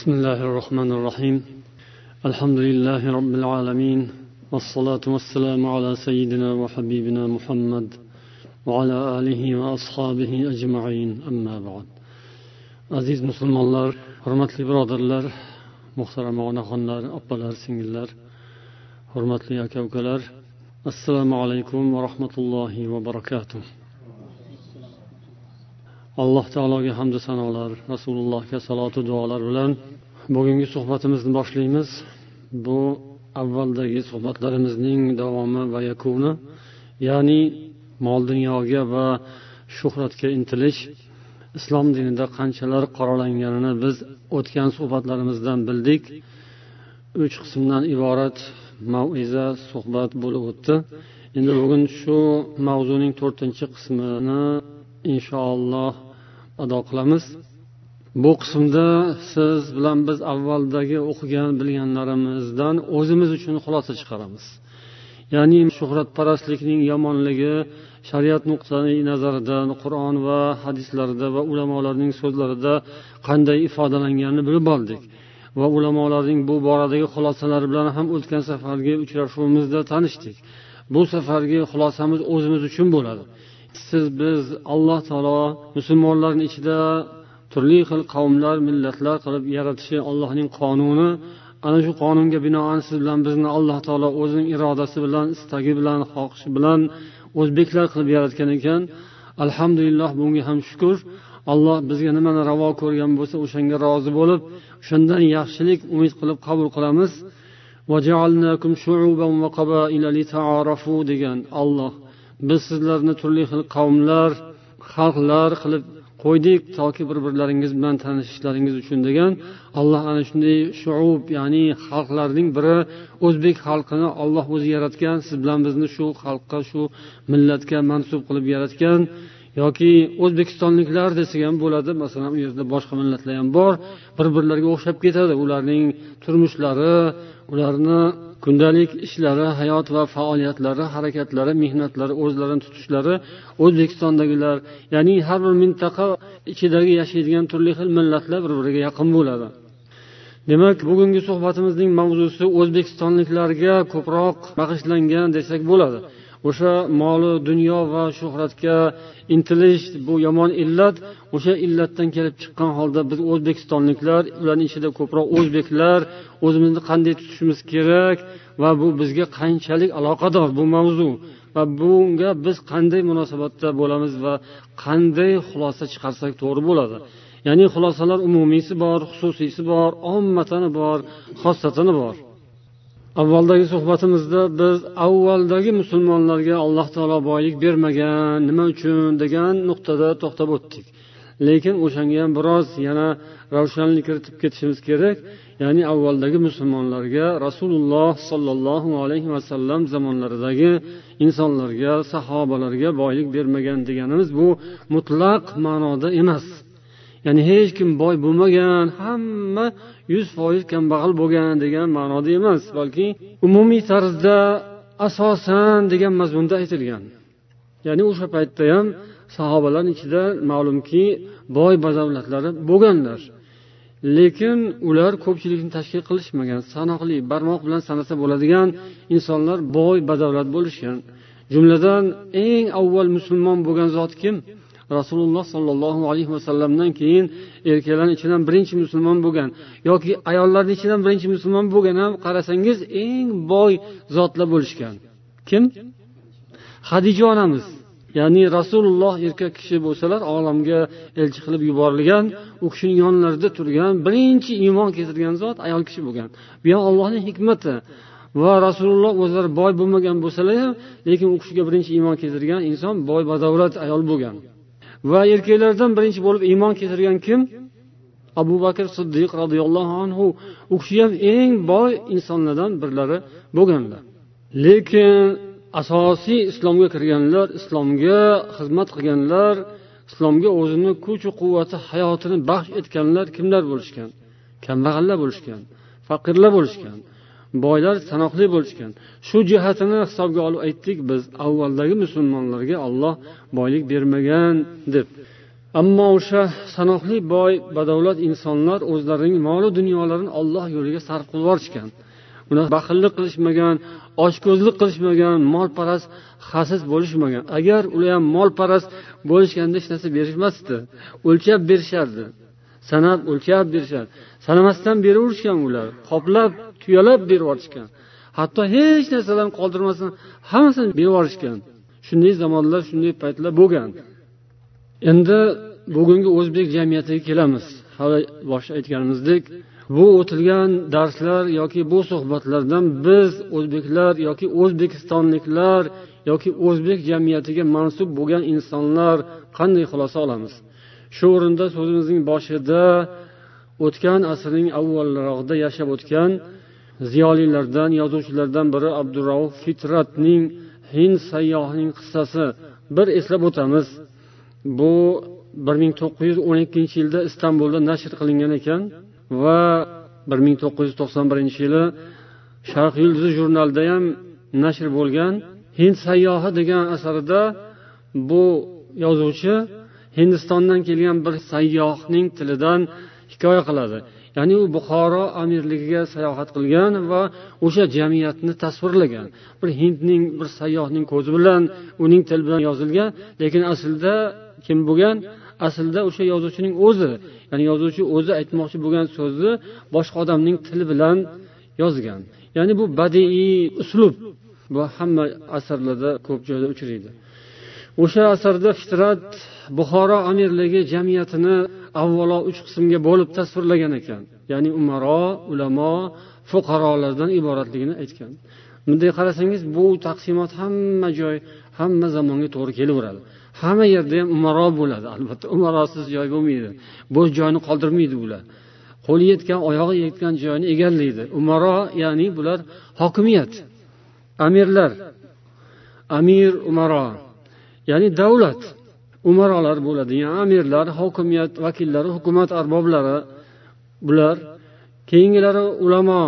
بسم الله الرحمن الرحيم. الحمد لله رب العالمين والصلاة والسلام على سيدنا وحبيبنا محمد وعلى آله وأصحابه أجمعين. أما بعد عزيز مسلم الله حرمت لي برادر الله محترم ونخن الله السلام عليكم ورحمة الله وبركاته alloh taologa hamdu sanolar rasulullohga salotu duolar bilan bugungi suhbatimizni boshlaymiz. Bu avvaldagi suhbatlarimizning davomi va yakuni ya'ni mol dunyoga va shuhratga intilish islom dinida qanchalar qoralanganini biz o'tgan suhbatlarimizdan bildik. Uch qismdan iborat maiza suhbat bo'lib o'tdi. Endi bugun shu mavzuning to'rtinchi qismini inshaalloh ado qilamiz. Bu qismda siz bilan biz avvaldagi o'qigan bilganlarimizdan o'zimiz uchun xulosa chiqaramiz. Ya'ni shuhratparastlikning yomonligi shariat nuqtai nazaridan qur'on va hadislarda va ulamolarning so'zlarida qanday ifodalanganini bilib oldik. Va ulamolarning bu boradagi xulosalari bilan ham o'tgan safargi uchrashuvimizda tanishdik. Bu safargi xulosamiz o'zimiz uchun bo'ladi. Siz biz alloh taolo musulmonlarni ichida turli xil qavmlar millatlar qilib yaratishi allohning qonuni. Ana shu qonunga binoan siz bilan bizni alloh taolo o'zining irodasi bilan istagi bilan xohishi bilan o'zbeklar qilib yaratgan ekan. Alhamdulillah bunga ham shukur. Alloh bizga nimani ravo ko'rgan bo'lsa o'shanga rozi bo'lib o'shandan yaxshilik umid qilib qabul qilamiz. Degan olloh biz sizlarni turli xil qavmlar xalqlar qilib qo'ydik toki bir birlaringiz bilan tanishishlaringiz uchun degan alloh ana shunday shuub ya'ni xalqlarning biri o'zbek xalqini olloh o'zi yaratgan siz bilan bizni shu xalqqa shu millatga mansub qilib yaratgan yoki o'zbekistonliklar desak ham bo'ladi. Masalan u yerda boshqa millatlar ham bor. Bir birlariga o'xshab ketadi. Ularning turmushlari ularni kundalik ishlari hayot va faoliyatlari harakatlari mehnatlari o'zlarini tutishlari o'zbekistondagilar ya'ni har bir mintaqa ichidagi yashaydigan turli xil millatlar bir biriga yaqin bo'ladi. Demak bugungi suhbatimizning mavzusi o'zbekistonliklarga ko'proq bag'ishlangan desak bo'ladi. O'sha moli dunyo va shuhratga intilish bu yomon illat o'sha illatdan kelib chiqqan holda biz o'zbekistonliklar ularning ichida ko'proq o'zbeklar o'zimizni qanday tutishimiz kerak va bu bizga qanchalik aloqador bu mavzu va bunga biz qanday munosabatda bo'lamiz va qanday xulosa chiqarsak to'g'ri bo'ladi. Ya'ni xulosalar umumiysi bor xususiysi bor ommatani bor xossatini bor. Avvaldagi suhbatimizda biz avvaldagi musulmonlarga alloh taolo boylik bermagan nima uchun degan nuqtada to'xtab o'tdik. Lekin o'shanga ham biroz yana ravshanlik kiritib ketishimiz kerak. Ya'ni avvaldagi musulmonlarga rasululloh sollallohu alayhi vasallam zamonlaridagi insonlarga sahobalarga boylik bermagan deganimiz bu mutlaq ma'noda emas. Ya'ni hech kim boy bo'lmagan hamma yuz foiz kambag'al bo'lgan degan ma'noda emas balki umumiy tarzda asosan degan mazmunda aytilgan. Ya'ni o'sha paytda ham sahobalarni ichida ma'lumki boy badavlatlari bo'lganlar. Lekin ular ko'pchilikni tashkil qilishmagan sanoqli barmoq bilan sanasa bo'ladigan insonlar boy badavlat bo'lishgan. Jumladan eng avval musulmon bo'lgan zot kim? Rasululloh sollallohu alayhi vasallamdan keyin erkaklarni ichidan birinchi musulmon bo'lgan yoki ayollarni ichidan birinchi musulmon bo'lgan ham qarasangiz eng boy zotlar bo'lishgan. Kim? Hadija onamiz. Ya'ni rasululloh erkak kishi bo'lsalar olamga elchi qilib yuborilgan u kishining yonlarida turgan birinchi iymon keltirgan zot ayol kishi bo'lgan. Bu ham allohning hikmati. Va rasululloh o'zlari boy bo'lmagan bo'lsalar ham lekin u kishiga birinchi iymon keltirgan inson boy badavlat ayol bo'lgan. Va erkaklardan birinchi bo'lib iymon keltirgan kim? Abu bakr siddiq roziyallohu anhu. U kishi ham eng boy insonlardan birlari bo'lganlar. Lekin asosiy islomga kirganlar islomga xizmat qilganlar islomga o'zini kuchu quvvati hayotini baxsh etganlar kimlar bo'lishgan? Kambag'allar bo'lishgan faqirlar bo'lishgan boylar sanoqli bo'lishgan. Shu jihatini hisobga olib aytdik biz avvaldagi musulmonlarga olloh boylik bermagan deb. Ammo o'sha sanoqli boy badavlat insonlar o'zlarining molu dunyolarini olloh yo'liga sarf qilib yuborishgan ular baxillik qilishmagan ochko'zlik qilishmagan molparast xasis bo'lishmagan. Agar ular ham molparast bo'lishganda hech narsa berishmasdi o'lchab berishardi. Sanab o'lchab berishadi sanamasdan beraverishgan ular. Qoplab tuyalab berib yuborishgan. Hatto hech narsalarni qoldirmasdan hammasini berib yuborishgan. Shunday zamonlar shunday paytlar bo'lgan. Endi bugungi o'zbek jamiyatiga kelamiz. Hali boshida aytganimizdek bu o'tilgan darslar yoki bu suhbatlardan biz o'zbeklar yoki o'zbekistonliklar yoki o'zbek jamiyatiga mansub bo'lgan insonlar qanday xulosa olamiz? Shu o'rinda so'zimizning boshida o'tgan asrning avvalrog'ida yashab o'tgan ziyolilardan yozuvchilardan biri abdurauf fitratning hind sayyohining qissasi. Bir eslab o'tamiz bu bir ming to'qqiz yuz o'n ikkinchi yilda istanbulda nashr qilingan ekan va bir ming to'qqiz yuz to'qson birinchi yili sharq yulduzi jurnalida ham nashr bo'lgan hind sayyohi degan asarida bu yozuvchi hindistondan kelgan bir sayyohning tilidan hikoya qiladi. Ya'ni u buxoro amirligiga sayohat qilgan va o'sha jamiyatni tasvirlagan. Bir hindning bir sayyohning ko'zi bilan uning tili bilan yozilgan lekin aslida kim bo'lgan? Aslida o'sha yozuvchining o'zi. Ya'ni yozuvchi o'zi aytmoqchi bo'lgan so'zni boshqa odamning tili bilan yozgan. Ya'ni bu badiiy uslub bu hamma asarlarda ko'p joyda uchraydi. O'sha asarda fitrat buxoro amirligi jamiyatini avvalo uch qismga bo'lib tasvirlagan ekan. Ya'ni umaro ulamo fuqarolardan iboratligini aytgan. Bunday qarasangiz bu taqsimot hamma joy hamma zamonga to'g'ri kelaveradi. Hamma yerda ham umaro bo'ladi albatta. Umarosiz joy bo'lmaydi. Bo'sh joyni qoldirmaydi ular qo'li yetgan oyog'i yetgan joyni egallaydi. Umaro ya'ni bular hokimiyat amirlar amir umaro ya'ni davlat. Umarolar bo'ladigan amirlar hokimiyat vakillari hukumat arboblari bular keyingilari ulamo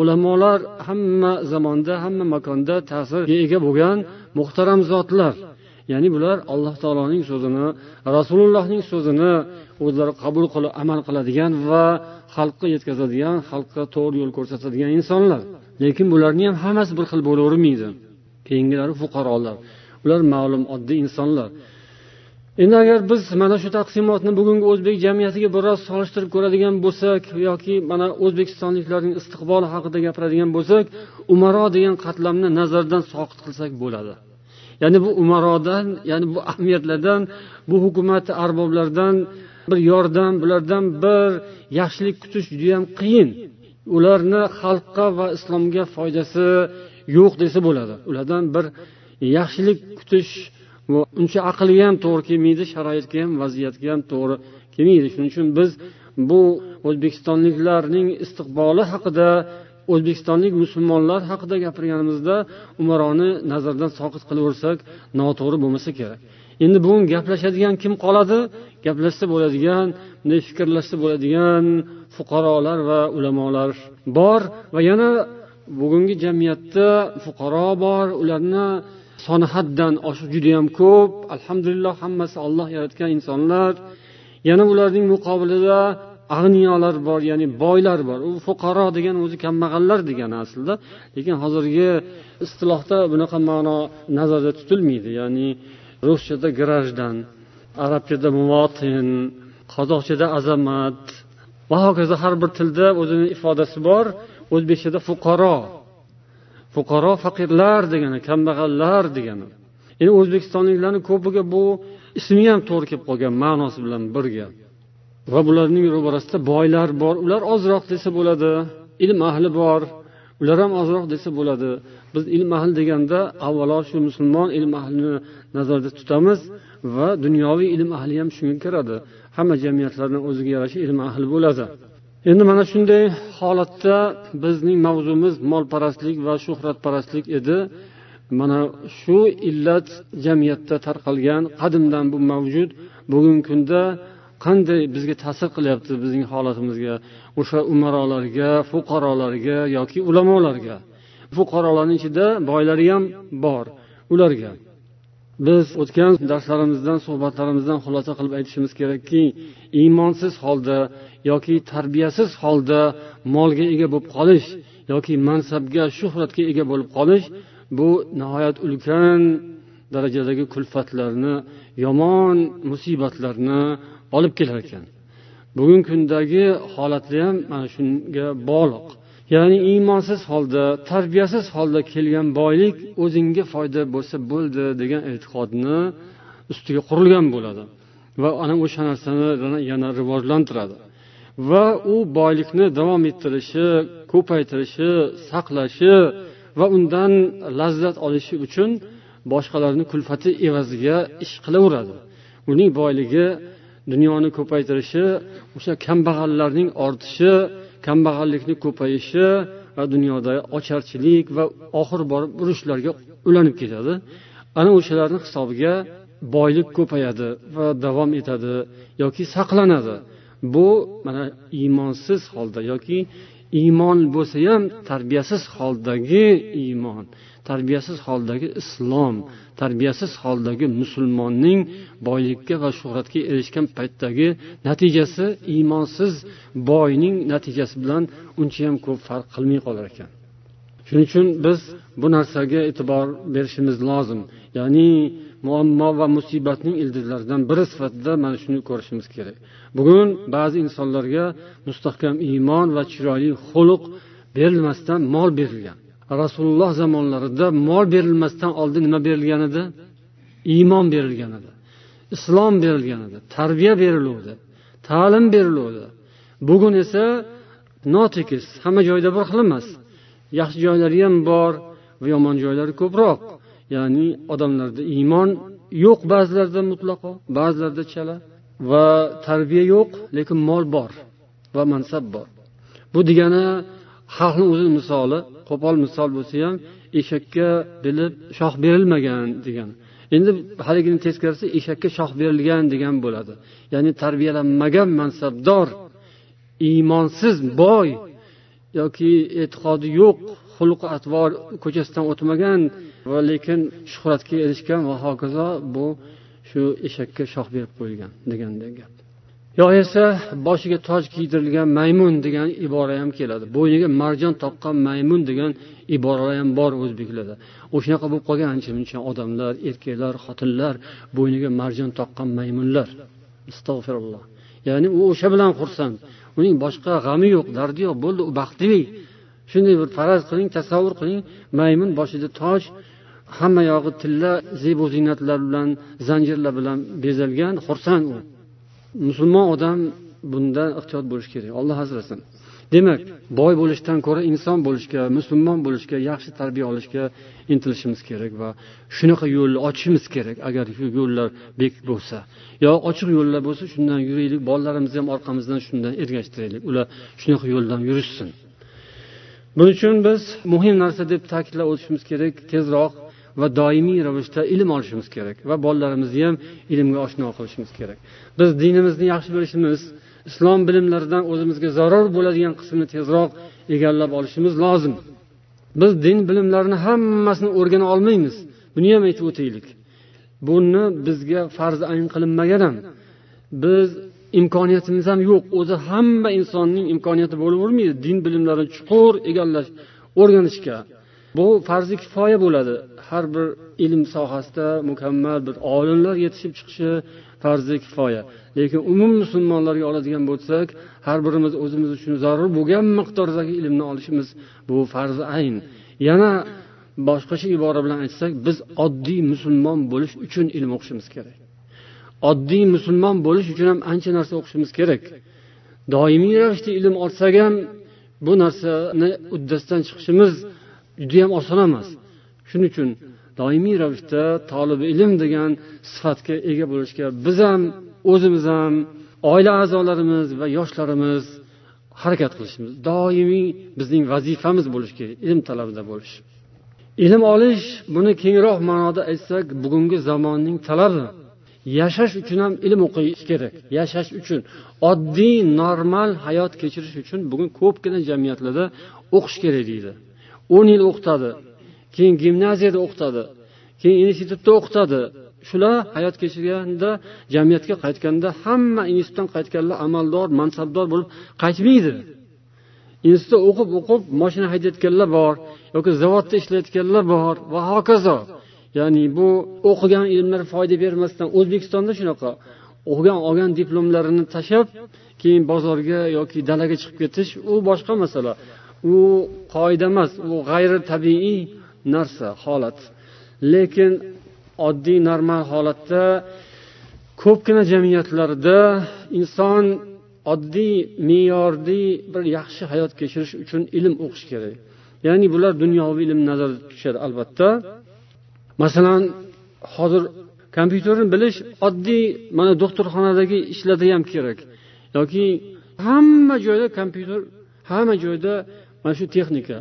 ulamolar hamma zamonda hamma makonda ta'sirga ega bo'lgan muhtaram zotlar. Ya'ni bular alloh taoloning so'zini rasulullohning so'zini o'zlari qabul qilib amal qiladigan va xalqqa yetkazadigan xalqqa to'g'ri yo'l ko'rsatadigan insonlar. Lekin bularni ham hammasi bir xil bo'lavermaydi. Keyingilari fuqarolar. Ular ma'lum oddiy insonlar. Endi agar biz mana shu taqsimotni bugungi o'zbek jamiyatiga biroz solishtirib ko'radigan bo'lsak yoki mana o'zbekistonliklarning istiqboli haqida gapiradigan bo'lsak umaro degan qatlamni nazardan soqit qilsak bo'ladi. Ya'ni bu umarodan ya'ni bu amirlardan bu hukumat arboblardan bir yordam bulardan bir yaxshilik kutish judayam qiyin. Ularni xalqqa va islomga foydasi yo'q desa bo'ladi. Ulardan bir yaxshilik kutish uncha aqlga ham to'g'ri kelmaydi sharoitga ham vaziyatga ham to'g'ri kelmaydi. Shuning uchun biz bu o'zbekistonliklarning istiqboli haqida o'zbekistonlik musulmonlar haqida gapirganimizda umaroni nazardan soqit qilaversak noto'g'ri bo'lmasa kerak. Endi bugun gaplashadigan kim qoladi? Gaplashsa bo'ladigan bunday fikrlashsa bo'ladigan fuqarolar va ulamolar bor va yana bugungi jamiyatda fuqaro bor ularni soni haddan oshiq judayam ko'p. Alhamdulillah hammasi olloh yaratgan insonlar. Yana ularning muqobilida ag'niyolar bor ya'ni boylar bor. U fuqaro degan o'zi kambag'allar degani aslida. Lekin hozirgi istilohda bunaqa ma'no nazarda tutilmaydi. Ya'ni ruschada grajdan arabchada muvotin qozoqchada azamat. Va hokazo har bir tilda o'zini ifodasi bor. O'zbekchada fuqaro. Fuqaro faqirlar degani kambag'allar degani. Endi o'zbekistonliklarni ko'piga bu ismi ham to'g'ri kelib qolgan ma'nosi bilan birga. Va bularning ro'barasida boylar bor. Ular ozroq desa bo'ladi ilm ahli bor. Ular ham ozroq desa bo'ladi. Biz ilm ahli deganda avvalo shu musulmon ilm ahlini nazarda tutamiz va dunyoviy ilm ahli ham shunga kiradi. Hamma jamiyatlarni o'ziga yarasha ilm ahli bo'ladi. Endi mana shunday holatda bizning mavzumiz molparastlik va shuhratparastlik edi. Mana shu illat jamiyatda tarqalgan qadimdan bu mavjud. Bugungi kunda qanday bizga ta'sir qilyapti bizning holatimizga? O'sha umarolarga fuqarolarga yoki ulamolarga? Fuqarolarni ichida boylari ham bor. Ularga biz o'tgan darslarimizdan suhbatlarimizdan xulosa qilib aytishimiz kerakki iymonsiz holda yoki tarbiyasiz holda molga ega bo'lib qolish yoki mansabga shuhratga ega bo'lib qolish bu nihoyat ulkan darajadagi kulfatlarni yomon musibatlarni olib kelar ekan. Bugungi kundagi holatlar ham mana shunga bog'liq. Ya'ni iymonsiz holda tarbiyasiz holda kelgan boylik o'zingga foyda bo'lsa bo'ldi degan e'tiqodni ustiga qurilgan bo'ladi va ana o'sha narsani yana rivojlantiradi. Va u boylikni davom ettirishi ko'paytirishi saqlashi va undan lazzat olishi uchun boshqalarni kulfati evaziga ish qilaveradi. Uning boyligi dunyoni ko'paytirishi o'sha kambag'allarning ortishi kambag'allikni ko'payishi va dunyoda ocharchilik va oxir borib urushlarga ulanib ketadi. Ana o'shalarni hisobiga boylik ko'payadi va davom etadi yoki saqlanadi. Bu mana iymonsiz holda yoki iymon bo'lsa ham tarbiyasiz holdagi iymon tarbiyasiz holdagi islom tarbiyasiz holdagi musulmonning boylikka va shuhratga erishgan paytdagi natijasi iymonsiz boyning natijasi bilan unchayam ko'p farq qilmay qolar ekan. Shuning uchun biz bu narsaga e'tibor berishimiz lozim. Ya'ni muammo va musibatning ildizlaridan biri sifatida mana shuni ko'rishimiz kerak. Bugun ba'zi insonlarga mustahkam iymon va chiroyli xuluq berilmasdan mol berilgan. Rasululloh zamonlarida mol berilmasdan oldin nima berilgan edi? Iymon berilgan edi islom berilgan edi tarbiya beriluvdi ta'lim beriluvdi. Bugun esa notekis hamma joyda bir xil emas. Yaxshi joylari ham bor va yomon joylari ko'proq. Ya'ni odamlarda iymon yo'q ba'zilarda mutlaqo ba'zilarda chala va tarbiya yo'q lekin mol bor va mansab bor. Bu degani xalqni o'zi misoli qo'pol misol bo'lsa ham eshakka bilib shox berilmagan degan. Endi haligini teskarisi eshakka shox berilgan degan bo'ladi. Ya'ni tarbiyalanmagan mansabdor iymonsiz boy yoki e'tiqodi yo'q xulq atvor ko'chasidan o'tmagan va lekin shuhratga erishgan va hokazo bu shu eshakka shox berib qo'yilgan degandek gap. Yo esa boshiga toj kiydirilgan maymun degan ibora ham keladi. Bo'yniga marjon toqqan maymun degan iboralar ham bor o'zbeklarda. O'shanaqa bo'lib qolgan ancha muncha odamlar erkaklar xotinlar bo'yniga marjon toqqan maymunlar. Astag'firulloh ya'ni u o'sha bilan xursand. Uning boshqa g'ami yo'q dardi yo'q bo'ldi u baxtli. Shunday bir faraz qiling tasavvur qiling. Maymun boshida toj hamma yog'i tilla zebu ziynatlar bilan zanjirlar bilan bezalgan xursand u. Musulmon odam bundan ehtiyot bo'lishi kerak olloh asrasin. Demak boy bo'lishdan ko'ra inson bo'lishga musulmon bo'lishga yaxshi tarbiya olishga intilishimiz kerak va shunaqa yo'lni ochishimiz kerak agar shu yo'llar bek bo'lsa. Yo ochiq yo'llar bo'lsa shundan yuraylik bolalarimizni ham orqamizdan shundan ergashtiraylik. Ular shunaqa yo'ldan yurishsin. Buning uchun biz muhim narsa deb ta'kidlab o'tishimiz kerak tezroq va doimiy ravishda ilm olishimiz kerak va bolalarimizni ham ilmga oshno qilishimiz kerak. Biz dinimizni yaxshi bilishimiz islom bilimlaridan o'zimizga zarur bo'ladigan qismini tezroq egallab olishimiz lozim. Biz din bilimlarini hammasini o'rgana olmaymiz. Buni ham aytib o'taylik. Buni bizga farz ayn qilinmagan ham. Biz imkoniyatimiz ham yo'q. O'zi hamma insonning imkoniyati bo'lavermaydi. Din bilimlarini chuqur egallash o'rganishga. Bu farzi kifoya bo'ladi. Har bir ilm sohasida mukammal bir olimlar yetishib chiqishi farzi kifoya. Lekin umum musulmonlarga oladigan bo'lsak har birimiz o'zimiz uchun zarur bo'lgan miqdordagi ilmni olishimiz bu farzi ayn. Yana boshqacha ibora bilan aytsak biz oddiy musulmon bo'lish uchun ilm o'qishimiz kerak. Oddiy musulmon bo'lish uchun ham ancha narsa o'qishimiz kerak. Doimiy ravishda ilm olsak ham bu narsani uddasidan chiqishimiz judayam oson emas. Shuning uchun doimiy ravishda tolib ilm degan sifatga ega bo'lishga biz ham o'zimiz ham oila a'zolarimiz va yoshlarimiz harakat qilishimiz doimiy bizning vazifamiz bo'lishi kerak ilm talabida bo'lish. Ilm olish buni kengroq ma'noda aytsak bugungi zamonning talabi. Yashash uchun ham ilm o'qish kerak. Yashash uchun. Oddiy normal hayot kechirish uchun bugun ko'pgina jamiyatlarda o'qish kerak deydi. O'n yil o'qitadi keyin gimnaziyada o'qitadi keyin institutda o'qitadi. Shular hayot kechirganda jamiyatga qaytganda hamma institutdan qaytganlar amaldor mansabdor bo'lib qaytmaydi. Institutda o'qib o'qib moshina haydayotganlar bor yoki zavodda ishlayotganlar bor va hokazo. Ya'ni bu o'qigan ilmlar foyda bermasdan o'zbekistonda shunaqa o'qigan olgan diplomlarini tashlab keyin bozorga yoki dalaga chiqib ketish u boshqa masala. U qoida emas u g'ayri tabiiy narsa holat. Lekin oddiy normal holatda ko'pgina jamiyatlarda inson oddiy me'yorli bir yaxshi hayot kechirish uchun ilm o'qish kerak. Ya'ni bular dunyoviy ilm nazarda tutishadi albatta. Masalan hozir kompyuterni bilish oddiy mana doktorxonadagi ishlarda ham kerak. Yoki hamma joyda kompyuter hamma joyda mana shu texnika.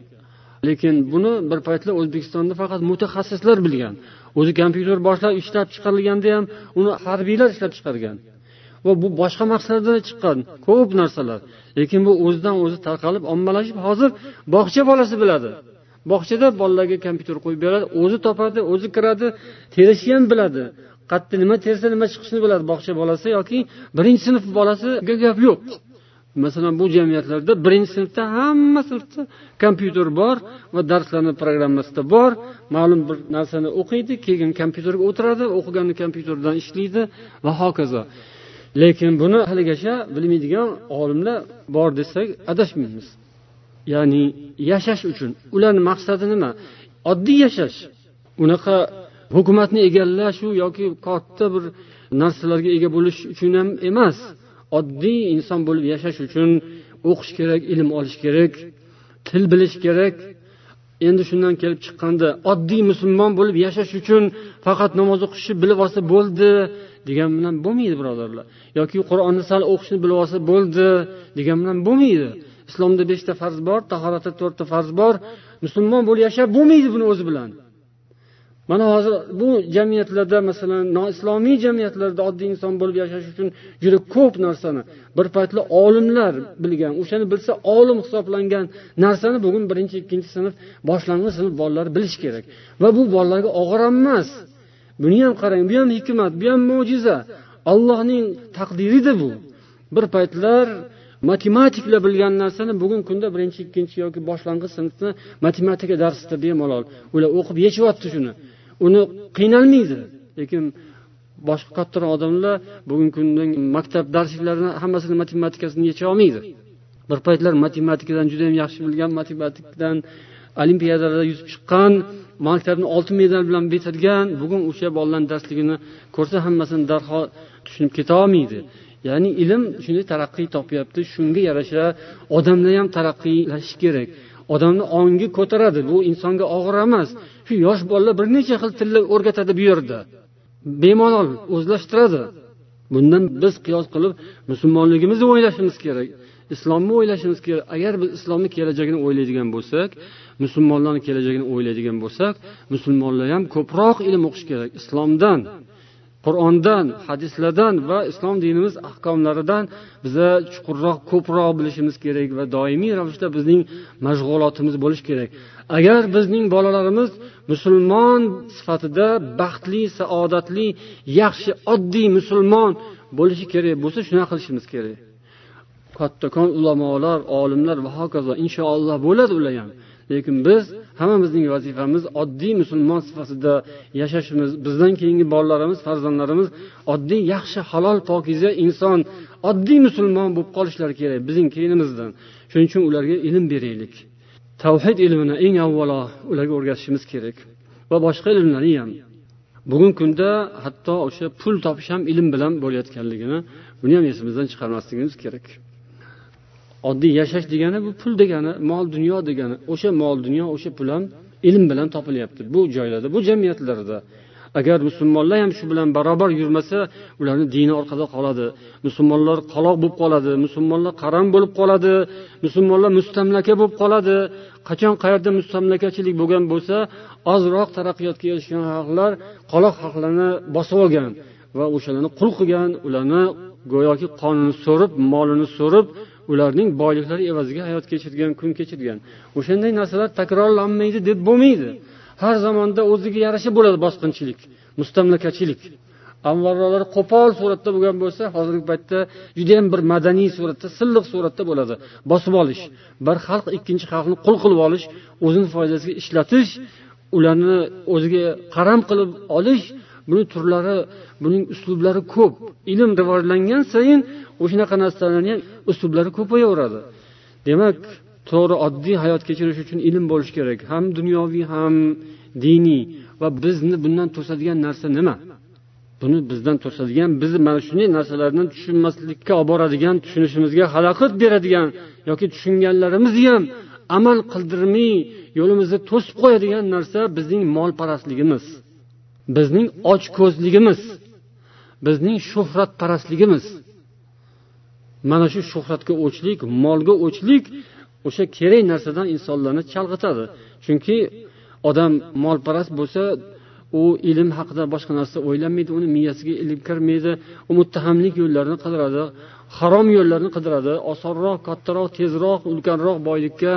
Lekin buni bir paytlar o'zbekistonda faqat mutaxassislar bilgan. O'zi kompyuter boshlab ishlab chiqarilganda ham uni harbiylar ishlab chiqargan. Va bu boshqa maqsadda chiqqan ko'p narsalar. Lekin bu o'zidan o'zi tarqalib ommalashib hozir bog'cha bolasi biladi. Bog'chada bolalarga kompyuter qo'yib beradi o'zi topadi o'zi kiradi terishni ham biladi. Qayerda nima tersa nima chiqishini biladi bog'cha bolasi yoki birinchi sinf bolasiga gap yo'q. Masalan bu jamiyatlarda birinchi sinfda hamma sinfda kompyuter bor va darslarni programmasida bor. Ma'lum bir narsani o'qiydi keyin kompyuterga o'tiradi o'qigani kompyuterdan ishlaydi va hokazo. Lekin buni haligacha bilmaydigan olimlar bor desak adashmaymiz. Ya'ni yashash uchun. Ularni maqsadi nima? Oddiy yashash. Unaqa hukumatni egallashu yoki katta bir narsalarga ega bo'lish uchun ham emas. Oddiy inson bo'lib yashash uchun o'qish kerak ilm olish kerak til bilish kerak. Endi shundan kelib chiqqanda oddiy musulmon bo'lib yashash uchun faqat namoz o'qishni bilib olsa bo'ldi degan bilan bo'lmaydi birodarlar. Yoki qur'onni sal o'qishni bilib olsa bo'ldi degan bilan bo'lmaydi. Islomda beshta farz bor tahoratda to'rtta farz bor. Musulmon bo'lib yashab bo'lmaydi buni o'zi bilan. Mana hozir bu jamiyatlarda masalan noislomiy jamiyatlarda oddiy inson bo'lib yashash uchun juda ko'p narsani. Bir paytlar olimlar bilgan o'shani bilsa olim hisoblangan narsani bugun birinchi ikkinchi sinf boshlang'ich sinf bolalari bilishi kerak. Va bu bolalarga og'ir ham emas. Buni ham qarang bu ham hikmat bu ham mo'jiza. Allohning taqdirida bu. Bir paytlar matematiklar bilgan narsani bugungi kunda birinchi ikkinchi yoki boshlang'ich sinfni matematika darsida bemalol ular o'qib yechyapti shuni. Uni qiynalmaydi. Lekin boshqa kattaroq odamlar bugungi kunda maktab darsliklarini hammasini matematikasini yecha olmaydi. Bir paytlar matematikadan juda yam yaxshi bilgan matematikdan olimpiadalarda yutib chiqqan maktabni oltin medal bilan bitirgan bugun o'sha bolalarni darsligini ko'rsa hammasini darhol tushunib ketolmaydi ya'ni ilm shunday taraqqiy topyapti shunga yarasha odamlar ham taraqqiylashi kerak. Odamni ongi ko'taradi bu insonga og'ir emas. Shu yosh bolalar bir necha xil tilni o'rgatadi bu yerda bemalol o'zlashtiradi. Bundan biz qiyos qilib musulmonligimizni o'ylashimiz kerak islomni o'ylashimiz kerak. Agar biz islomni kelajagini o'ylaydigan bo'lsak musulmonlarni kelajagini o'ylaydigan bo'lsak musulmonlar ham ko'proq ilm o'qish kerak islomdan. Qur'ondan hadislardan va islom dinimiz ahkomlaridan biza chuqurroq ko'proq bilishimiz kerak va doimiy ravishda bizning mashg'ulotimiz bo'lishi kerak. Agar bizning bolalarimiz musulmon sifatida baxtli saodatli yaxshi oddiy musulmon bo'lishi kerak bo'lsa shunaqa qilishimiz kerak. Kattakon ulamolar olimlar va hokazo inshaalloh bo'ladi ular ham. Lekin biz hammamizning vazifamiz oddiy musulmon sifatida yashashimiz bizdan keyingi bolalarimiz farzandlarimiz oddiy yaxshi halol pokiza inson oddiy musulmon bo'lib qolishlari kerak bizning keynimizdan. Shuning uchun ularga ilm beraylik. Tavhid ilmini eng avvalo ularga o'rgatishimiz kerak va boshqa ilmlarni ham. Bugungi kunda hatto o'sha pul topish ham ilm bilan bo'layotganligini buni ham esimizdan chiqarmasligimiz kerak. Oddiy yashash degani bu pul degani mol dunyo degani o'sha mol dunyo o'sha pul ham ilm bilan topilyapti bu joylarda bu jamiyatlarda. Agar musulmonlar ham shu bilan barobar yurmasa ularni dini orqada qoladi. Musulmonlar qaloq bo'lib qoladi musulmonlar qaram bo'lib qoladi musulmonlar mustamlaka bo'lib qoladi. Qachon qayerda mustamlakachilik bo'lgan bo'lsa ozroq taraqqiyotga erishgan xalqlar qoloq xalqlarni bosib olgan va o'shalarni qul qilgan ularni go'yoki qonini so'rib molini so'rib ularning boyliklari evaziga hayot kechirgan kun kechirgan. O'shanday narsalar takrorlanmaydi deb bo'lmaydi. Har zamonda o'ziga yarasha bo'ladi bosqinchilik mustamlakachilik. Avvalroq qo'pol suratda bo'lgan bo'lsa hozirgi paytda judayam bir madaniy suratda silliq suratda bo'ladi. Bosib olish bir xalq ikkinchi xalqni qul qilib olish o'zini foydasiga ishlatish ularni o'ziga qaram qilib olish buni turlari buning uslublari ko'p. Ilm rivojlangan sayin o'shanaqa narsalarni ham uslublari ko'payaveradi. Demak to'g'ri oddiy hayot kechirish uchun ilm bo'lishi kerak. Ham dunyoviy ham diniy. Va bizni bundan to'sadigan narsa nima? Buni bizdan to'sadigan bizni mana shunday narsalarni tushunmaslikka olib boradigan tushunishimizga xalaqit beradigan yoki tushunganlarimizni ham amal qildirmay yo'limizni to'sib qo'yadigan narsa bizning molparastligimiz. Bizning ochko'zligimiz bizning shuhratparastligimiz. Mana shu shuhratga o'chlik molga o'chlik o'sha kerak narsadan insonlarni chalg'itadi. Chunki odam molparast bo'lsa u ilm haqida boshqa narsa o'ylamaydi uni miyasiga ilm kirmaydi u muttahamlik yo'llarini qidiradi harom yo'llarni qidiradi osonroq kattaroq tezroq ulkanroq boylikka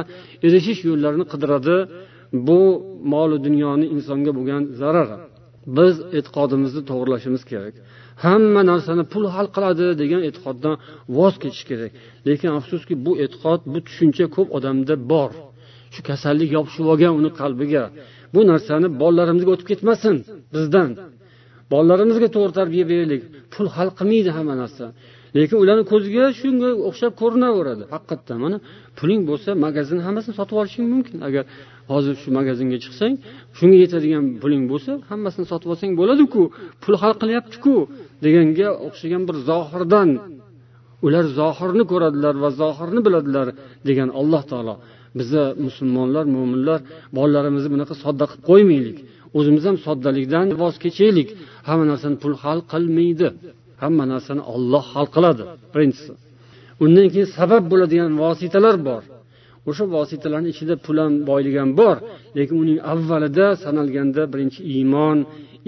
erishish yo'llarini qidiradi. Bu molu dunyoni insonga bo'lgan zarari biz e'tiqodimizni to'g'irlashimiz kerak. Hamma narsani pul hal qiladi degan e'tiqoddan voz kechish kerak. Lekin afsuski bu e'tiqod bu tushuncha ko'p odamda bor. Shu kasallik yopishib olgan uni qalbiga. Bu narsani bolalarimizga o'tib ketmasin bizdan. Bolalarimizga to'g'ri tarbiya beraylik. Pul hal qilmaydi hamma narsa. Lekin ularni ko'ziga shunga o'xshab ko'rinaveradi. Haqiqatdan mana puling bo'lsa magazin hammasini sotib olishing mumkin. Agar hozir shu magazinga chiqsang shunga yetadigan puling bo'lsa hammasini sotib olsang bo'ladiku. Pul hal qilyaptiku deganga o'xshagan bir zohirdan. Ular zohirni ko'radilar va zohirni biladilar degan alloh taolo. Biza musulmonlar mo'minlar bolalarimizni bunaqa sodda qilib qo'ymaylik. O'zimiz ham soddalikdan voz kechaylik. Hamma narsani pul hal qilmaydi. Hamma narsani olloh hal qiladi birinchisi. Undan keyin sabab bo'ladigan vositalar bor. O'sha vositalarni ichida pul ham boylik ham bor. Lekin uning avvalida sanalganda birinchi iymon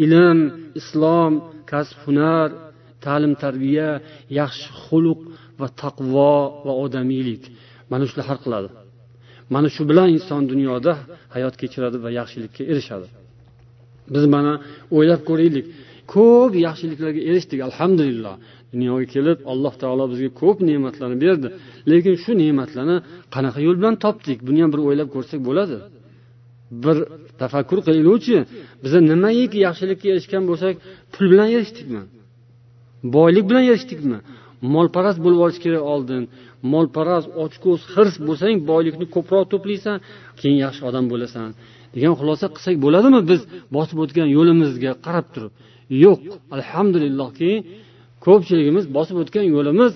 ilm islom kasb hunar ta'lim tarbiya yaxshi xulq va taqvo va odamiylik. Mana shular hal qiladi. Mana shu bilan inson dunyoda hayot kechiradi va yaxshilikka erishadi. Biz mana o'ylab ko'raylik. Ko'p yaxshiliklarga erishdik alhamdulillah. Dunyoga kelib alloh taolo bizga ko'p ne'matlarni berdi. Lekin shu ne'matlarni qanaqa yo'l bilan topdik? Buni ham bir o'ylab ko'rsak bo'ladi. Bir tafakkur qilaylikchi biza nimaiki yaxshilikka erishgan bo'lsak pul bilan erishdikmi? Boylik bilan erishdikmi? Molparast bo'lib olish kerak oldin. Molparast ochko'z hirs bo'lsang boylikni ko'proq to'playsan keyin yaxshi odam bo'lasan. Degan xulosa qilsak bo'ladimi biz bosib o'tgan yo'limizga qarab turib? Yo'q alhamdulillahki ko'pchiligimiz bosib o'tgan yo'limiz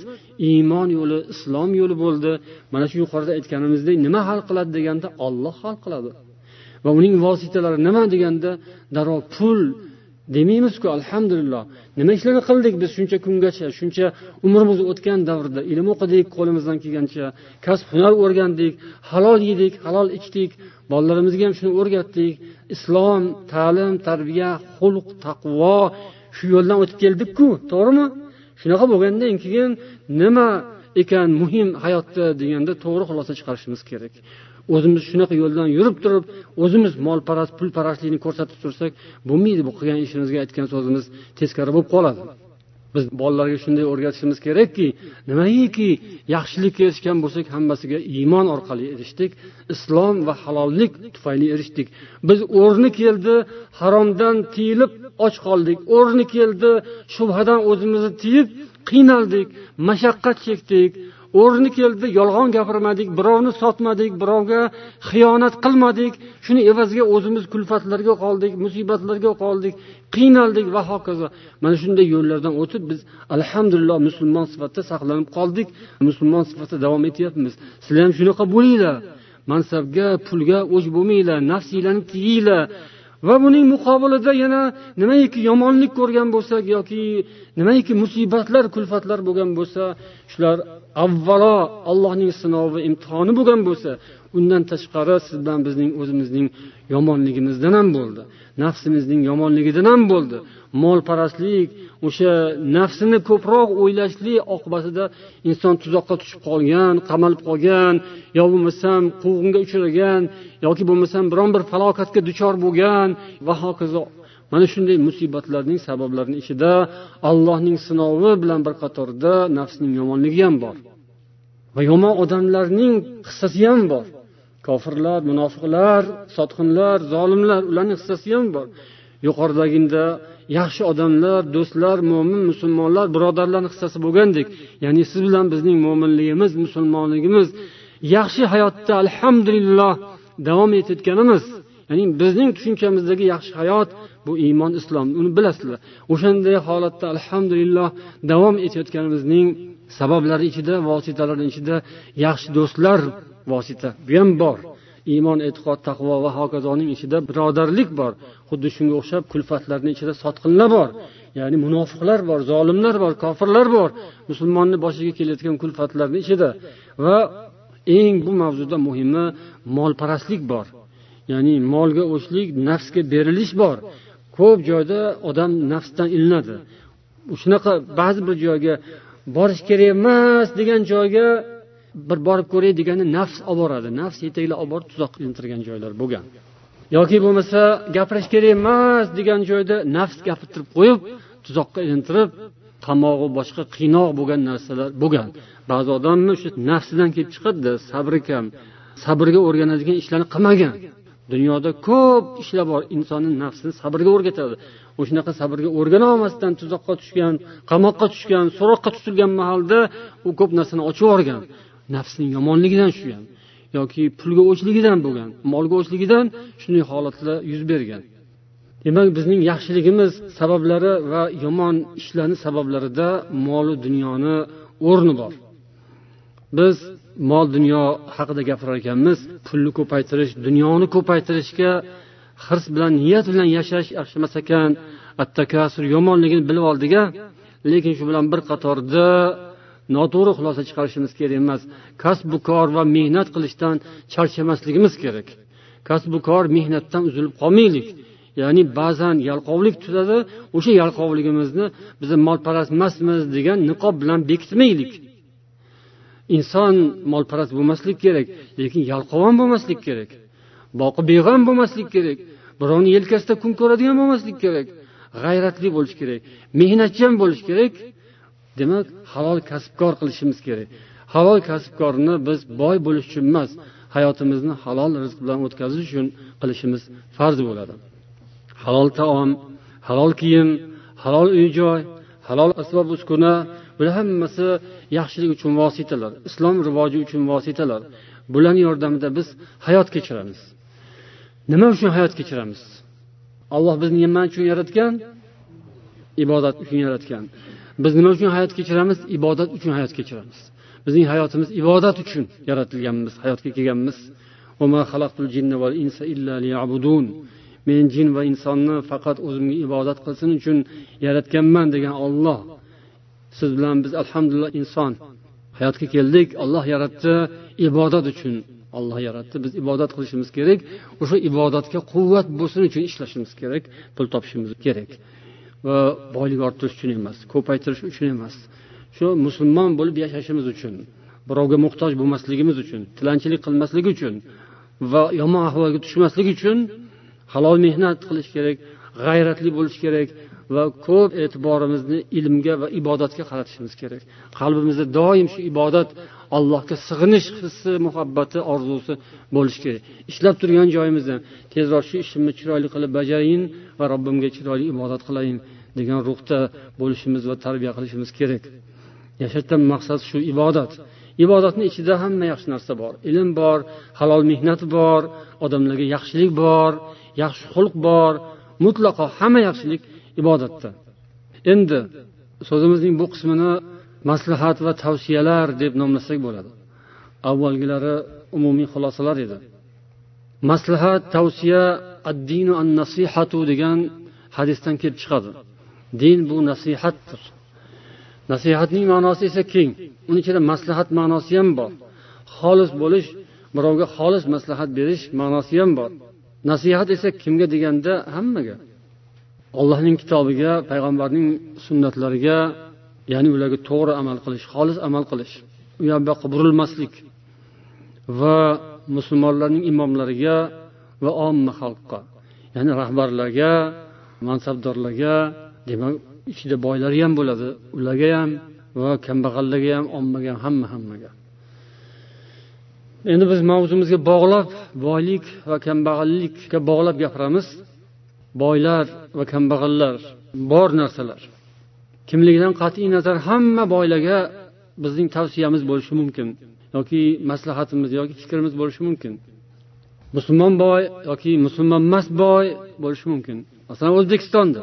iymon yo'li islom yo'li bo'ldi. Mana shu yuqorida aytganimizdek nima hal qiladi deganda olloh hal qiladi. Va uning vositalari nima deganda darrov pul demaymizku alhamdulillah. Nima ishlarni qildik biz shuncha kungacha shuncha umrimiz o'tgan davrda ilm o'qidik qo'limizdan kelgancha kasb hunar o'rgandik halol yedik halol ichdik bolalarimizga ham shuni o'rgatdik. Islom ta'lim tarbiya xulq taqvo shu yo'ldan o'tib keldikku to'g'rimi? Shunaqa bo'lgandan keyin nima ekan muhim hayotda deganda to'g'ri xulosa chiqarishimiz kerak. O'zimiz shunaqa yo'ldan yurib turib o'zimiz molparast pulparastlikni ko'rsatib tursak bo'lmaydi bu qilgan ishimizga aytgan so'zimiz teskari bo'lib qoladi. Biz bolalarga shunday o'rgatishimiz kerakki nimaiki yaxshilikka erishgan bo'lsak hammasiga iymon orqali erishdik islom va halollik tufayli erishdik. Biz o'rni keldi haromdan tiyilib och qoldik. O'rni keldi shubhadan o'zimizni tiyib qiynaldik mashaqqat chekdik. O'rni keldi yolg'on gapirmadik birovni sotmadik birovga xiyonat qilmadik. Shuni evaziga o'zimiz kulfatlarga qoldik musibatlarga qoldik qiynaldik va hokazo. Mana shunday yo'llardan o'tib biz alhamdulillah musulmon sifatida saqlanib qoldik. Musulmon sifatida davom etyapmiz. Sizlar ham shunaqa bo'linglar. Mansabga pulga o'ch bo'lmanglar nafsinglarni tiyinglar. Va buning muqobilida yana nimaiki yomonlik ko'rgan bo'lsak yoki nimaiki musibatlar kulfatlar bo'lgan bo'lsa shular avvalo allohning sinovi imtihoni bo'lgan bo'lsa undan tashqari siz bilan bizning o'zimizning yomonligimizdan ham bo'ldi. Nafsimizning yomonligidan ham bo'ldi. Molparastlik o'sha nafsini ko'proq o'ylashlik oqibatida inson tuzoqqa tushib qolgan qamalib qolgan yo bo'lmasam quvg'inga uchragan yoki bo'lmasam biron bir falokatga duchor bo'lgan va hokazo. Mana shunday musibatlarning sabablarini ichida allohning sinovi bilan bir qatorda nafsning yomonligi ham bor va yomon odamlarning hissasi ham bor. Kofirlar munofiqlar sotqinlar zolimlar ularning hissasi ham bor. Yuqoridaginda yaxshi odamlar do'stlar mo'min musulmonlar birodarlarni hissasi bo'lgandek ya'ni siz bilan bizning mo'minligimiz musulmonligimiz yaxshi hayotda alhamdulillah davom etayotganimiz. Ya'ni bizning tushunchamizdagi yaxshi hayot bu iymon islom. Uni bilasizlar. O'shanday holatda alhamdulillah davom etayotganimizning sabablari ichida vositalari ichida yaxshi do'stlar vosita. Bu ham bor. Iymon e'tiqod taqvo va hokazoning ichida birodarlik bor. Xuddi shunga o'xshab kulfatlarni ichida sotqinlar bor. Ya'ni munofiqlar bor zolimlar bor kofirlar bor. Musulmonni boshiga kelayotgan kulfatlarni ichida. Va eng bu mavzuda muhimi molparastlik bor. Ya'ni molga o'chlik nafsga berilish bor. Ko'p joyda odam nafsdan ilinadi. Shunaqa ba'zi bir joyga borish kerak emas degan joyga bir borib ko'ray deganda nafs olib boradi. Nafs yetaklab olib borib tuzoqqa ilintirgan joylar bo'lgan. Yoki bo'lmasa gapirish kerak emas degan joyda nafs gapirtirib qo'yib tuzoqqa ilintirib qamog'i boshqa qiynoq bo'lgan narsalar bo'lgan. Ba'zi odamni shu nafsidan kelib chiqadida sabri kam sabrga o'rganadigan ishlarni qilmagan. Dunyoda ko'p ishlar bor insonni nafsini sabrga o'rgatadi. O'shanaqa sabrga o'rgana olmasdan tuzoqqa tushgan qamoqqa tushgan so'roqqa tutilgan mahalda u ko'p narsani ochib yuborgan. Nafsning yomonligidan shu ham yoki pulga o'chligidan bo'lgan molga o'chligidan shunday holatlar yuz bergan. Demak bizning yaxshiligimiz sabablari va yomon ishlarni sabablarida molu dunyoni o'rni bor. Biz mol dunyo haqida gapirar ekanmiz pulni ko'paytirish dunyoni ko'paytirishga hirs bilan niyat bilan yashash yaxshi emas ekan. Attakasur yomonligini bilib oldik a lekin shu bilan bir qatorda noto'g'ri xulosa chiqarishimiz kerak emas. Kasbu kor va mehnat qilishdan charchamasligimiz kerak. Kasbu kor mehnatdan uzilib qolmaylik. Ya'ni ba'zan yalqovlik tutadi o'sha yalqovligimizni biz molparast emasmiz degan niqob bilan bekitmaylik. Inson molparast bo'lmaslik kerak lekin yalqov ham bo'lmaslik kerak. Boqi beg'am bo'lmaslik kerak birovni yelkasida kun ko'radigan bo'lmaslik kerak. G'ayratli bo'lish kerak mehnatchan bo'lish kerak. Demak halol kasbkor qilishimiz kerak. Halol kasbkorni biz boy bo'lish uchun emas hayotimizni halol rizq bilan o'tkazish uchun qilishimiz farz bo'ladi. Halol taom halol kiyim halol uy joy halol asbob uskuna bular hammasi yaxshilik uchun vositalar islom rivoji uchun vositalar. Bularni yordamida biz hayot kechiramiz. Nima uchun hayot kechiramiz? Alloh bizni nima uchun yaratgan? Ibodat uchun yaratgan. Biz nima uchun hayot kechiramiz? Ibodat uchun hayot kechiramiz. Bizning hayotimiz ibodat uchun yaratilganmiz hayotga kelganmiz. Men jin va insonni faqat o'zimga ibodat qilsin uchun yaratganman degan olloh siz bilan biz alhamdulillah inson. Hayotga keldik olloh yaratdi. Ibodat uchun olloh yaratdi. Biz ibodat qilishimiz kerak. O'sha ibodatga quvvat bo'lsin uchun ishlashimiz kerak pul topishimiz kerak. Va boylik orttirish uchun emas ko'paytirish uchun emas. Shu musulmon bo'lib yashashimiz uchun birovga muhtoj bo'lmasligimiz uchun tilanchilik qilmaslik uchun va yomon ahvolga tushmaslik uchun halol mehnat qilish kerak g'ayratli bo'lish kerak va ko'p e'tiborimizni ilmga va ibodatga qaratishimiz kerak. Qalbimizda doim shu ibodat allohga sig'inish hissi muhabbati orzusi bo'lishi kerak. Ishlab turgan joyimizdan tezroq shu ishimni chiroyli qilib bajarayin va robbimga chiroyli ibodat qilayin. Degan ruhda bo'lishimiz va tarbiya qilishimiz kerak. Yashashdan maqsad shu ibodat. Ibodatni ichida hamma yaxshi narsa bor. Ilm bor halol mehnat bor odamlarga yaxshilik bor yaxshi xulq bor. Mutlaqo hamma yaxshilik ibodatda. Endi so'zimizning bu qismini maslahat va tavsiyalar deb nomlasak bo'ladi. Avvalgilari umumiy xulosalar edi. Maslahat tavsiya addinu an nasihatu degan hadisdan kelib chiqadi. Din bu nasihatdir. Nasihatning ma'nosi esa keng. Uni ichida maslahat ma'nosi ham bor. Xolis bo'lish birovga xolis maslahat berish ma'nosi ham bor. Nasihat esa kimga deganda hammaga. Allohning kitobiga payg'ambarning sunnatlariga ya'ni ularga to'g'ri amal qilish xolis amal qilish. U yoq bu yoqqa burilmaslik va musulmonlarning imomlariga va omma xalqqa ya'ni rahbarlarga mansabdorlarga demak ichida boylari ham bo'ladi. Ularga ham va kambag'allarga ham ommaga ham hamma hammaga. Endi biz mavzumizga bog'lab boylik va kambag'allikka bog'lab gapiramiz. Boylar va kambag'allar bor narsalar. Kimligidan qat'iy nazar hamma boylarga bizning tavsiyamiz bo'lishi mumkin yoki maslahatimiz yoki fikrimiz bo'lishi mumkin. Musulmon boy yoki musulmon emas boy bo'lishi mumkin. Masalan o'zbekistonda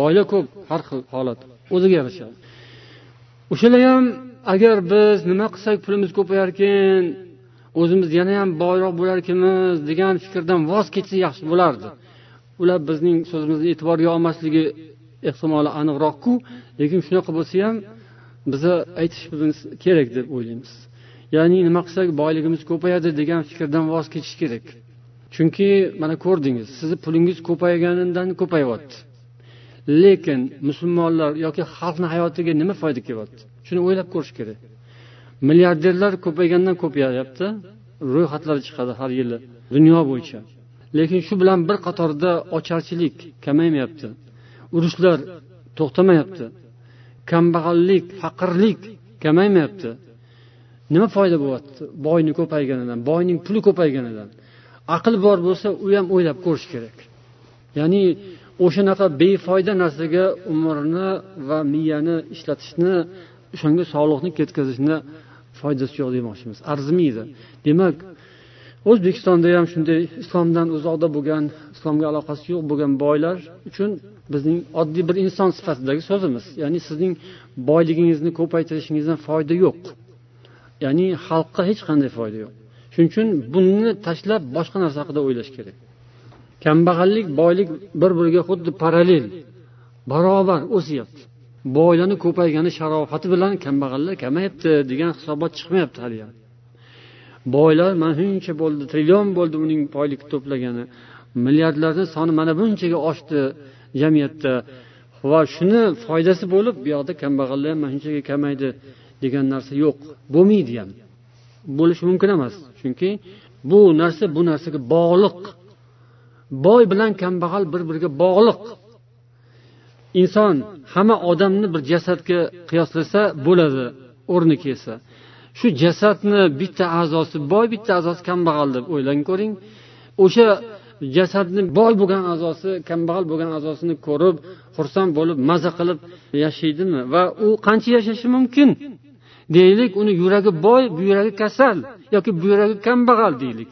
boylar ko'p har xil holat. O'ziga yarasha o'shalar ham agar biz nima qilsak pulimiz ko'payarkan o'zimiz yana ham boyroq bo'larkanmiz degan fikrdan voz kechsa yaxshi bo'lardi. Ular bizning so'zimizni e'tiborga olmasligi ehtimoli aniqroqku lekin shunaqa bo'lsa ham biza aytishimiz kerak deb o'ylaymiz. Ya'ni nima qilsak boyligimiz ko'payadi degan fikrdan voz kechish kerak. Chunki mana ko'rdingiz sizni pulingiz ko'payganidan ko'payyapti lekin musulmonlar yoki xalqni hayotiga nima foyda kelyapti? Shuni o'ylab ko'rish kerak. Milliarderlar ko'paygandan ko'payyapti ro'yxatlar chiqadi har yili dunyo bo'yicha. Lekin shu bilan bir qatorda ocharchilik kamaymayapti. Urushlar to'xtamayapti. Kambag'allik faqirlik kamaymayapti. Nima foyda bo'lyapti? Boyni ko'payganidan boyning puli ko'payganidan. Aql bor bo'lsa u ham o'ylab ko'rish kerak. Ya'ni o'shanaqa befoyda narsaga umrni va miyani ishlatishni o'shanga sog'liqni ketkazishni foydasi yo'q demoqchimiz. Arzimaydi. Demak o'zbekistonda ham shunday islomdan uzoqda bo'lgan islomga aloqasi yo'q bo'lgan boylar uchun bizning oddiy bir inson sifatidagi so'zimiz. Ya'ni sizning boyligingizni ko'paytirishingizdan foyda yo'q. Ya'ni xalqqa hech qanday foyda yo'q. Shuning uchun buni tashlab boshqa narsa haqida o'ylash kerak. Kambag'allik boylik bir biriga xuddi parallel barobar o'syapti. Boylarni ko'paygani sharofati bilan kambag'allar kamayapti degan hisobot chiqmayapti haliyam boylar mana shuncha bo'ldi trillion bo'ldi uning boylik to'plagani. Milliardlarni soni mana bunchaga oshdi jamiyatda. Va shuni foydasi bo'lib bu yoqda kambag'allar ham mana shunchaga kamaydi degan narsa yo'q. Bo'lmaydi ham. Bo'lishi mumkin emas. Chunki bu narsa bu narsaga bog'liq. Boy bilan kambag'al bir biriga bog'liq. Inson hamma odamni bir jasadga qiyoslasa bo'ladi o'rni kelsa. Shu jasadni bitta a'zosi boy bitta a'zosi kambag'al deb o'ylang ko'ring. O'sha jasadni boy bo'lgan a'zosi kambag'al bo'lgan a'zosini ko'rib xursand bo'lib maza qilib yashaydimi? Va u qancha yashashi mumkin? Deylik uni yuragi boy buyragi kasal yoki buyragi kambag'al deylik.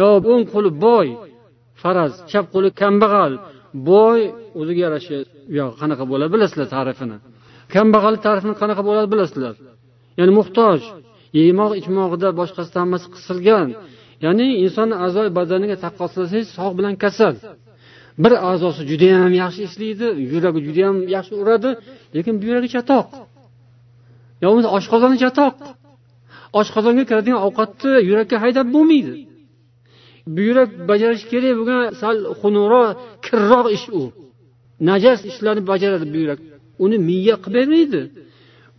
Yo o'ng qo'li boy faraz chap qo'li kambag'al. Boy o'ziga yarasha uyog'i qanaqa bo'ladi bilasizlar ta'rifini. Kambag'al ta'rifini qanaqa bo'ladi bilasizlar? Ya'ni muhtoj yemoq ichmog'ida boshqasi hammasi qisilgan ya'ni insonni a'zo badaniga taqqoslasangiz sog' bilan kasal. Bir a'zosi judayam yaxshi ishlaydi yuragi judayam yaxshi uradi lekin buyragi chatoq. Yo bo'lmasa oshqozoni chatoq. Oshqozonga kiradigan ovqatni yurakka haydab bo'lmaydi. Buyrak bajarish kerak bo'lgan sal xunukroq kirroq ish u. Najas ishlarni bajaradi buyrak. Uni miya qilib bermaydi.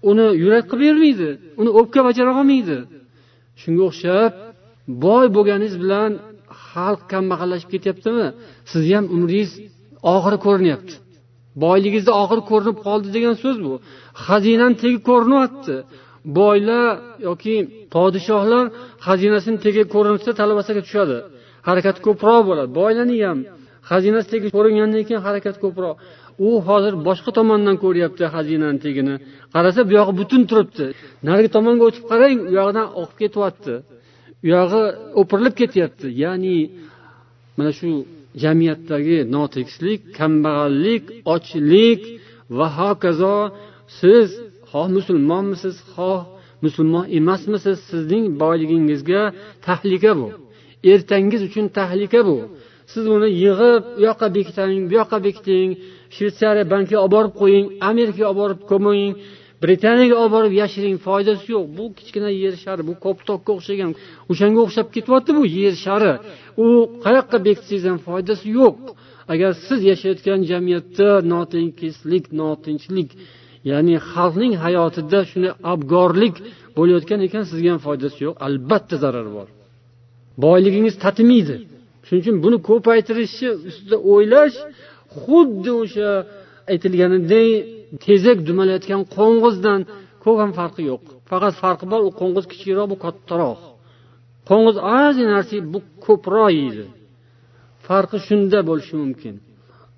Uni yurak qilib bermaydi. Uni o'pka bajara olmaydi. Shunga o'xshab boy bo'lganingiz bilan xalq kambag'allashib ketyaptimi? Sizni ham umringiz oxiri ko'rinyapti. Boyligingizni oxiri ko'rinib qoldi degan so'z bu. Xazinani tegi ko'rinyapti. Boylar yoki podshohlar xazinasini tegi ko'rinsa talvasaga tushadi. Harakat ko'proq bo'ladi. Boylarni ham xazinasi tegi ko'ringandan keyin harakat ko'proq. U hozir boshqa tomondan ko'ryapti xazinani tagini qarasa bu yog'i butun turibdi. Narigi tomonga o'tib qarang u yog'idan oqib ketyapti. U yog'i o'pirilib ketyapti. Ya'ni mana shu jamiyatdagi notekislik kambag'allik ochlik va hokazo siz xoh musulmonmisiz xoh musulmon emasmisiz sizning boyligingizga tahlika bu. Ertangiz uchun tahlika bu. Siz uni yig'ib u yoqqa bekiting bu yoqqa bekiting shvetsariya bankiga olib borib qo'ying amerikaga olib borib ko'ming britaniyaga olib borib yashiring foydasi yo'q. Bu kichkina yer shari bu koptokka o'xshagan o'shanga o'xshab ketyapti bu yer shari. U qayoqqa bekitsangiz ham foydasi yo'q. Agar siz yashayotgan jamiyatda notinkislik notinchlik ya'ni xalqning hayotida shunday abgorlik bo'layotgan ekan sizga ham foydasi yo'q. Albatta zarari bor. Boyligingiz tatimaydi shuning uchun buni ko'paytirishni ustida o'ylash xuddi o'sha aytilganidek tezak dumalayotgan qo'ng'izdan ko'p ham farqi yo'q. Faqat farqi bor u qo'ng'iz kichikroq bu kattaroq. Qo'ng'iz ozgina narsa bu ko'proq yeydi farqi shunda bo'lishi mumkin.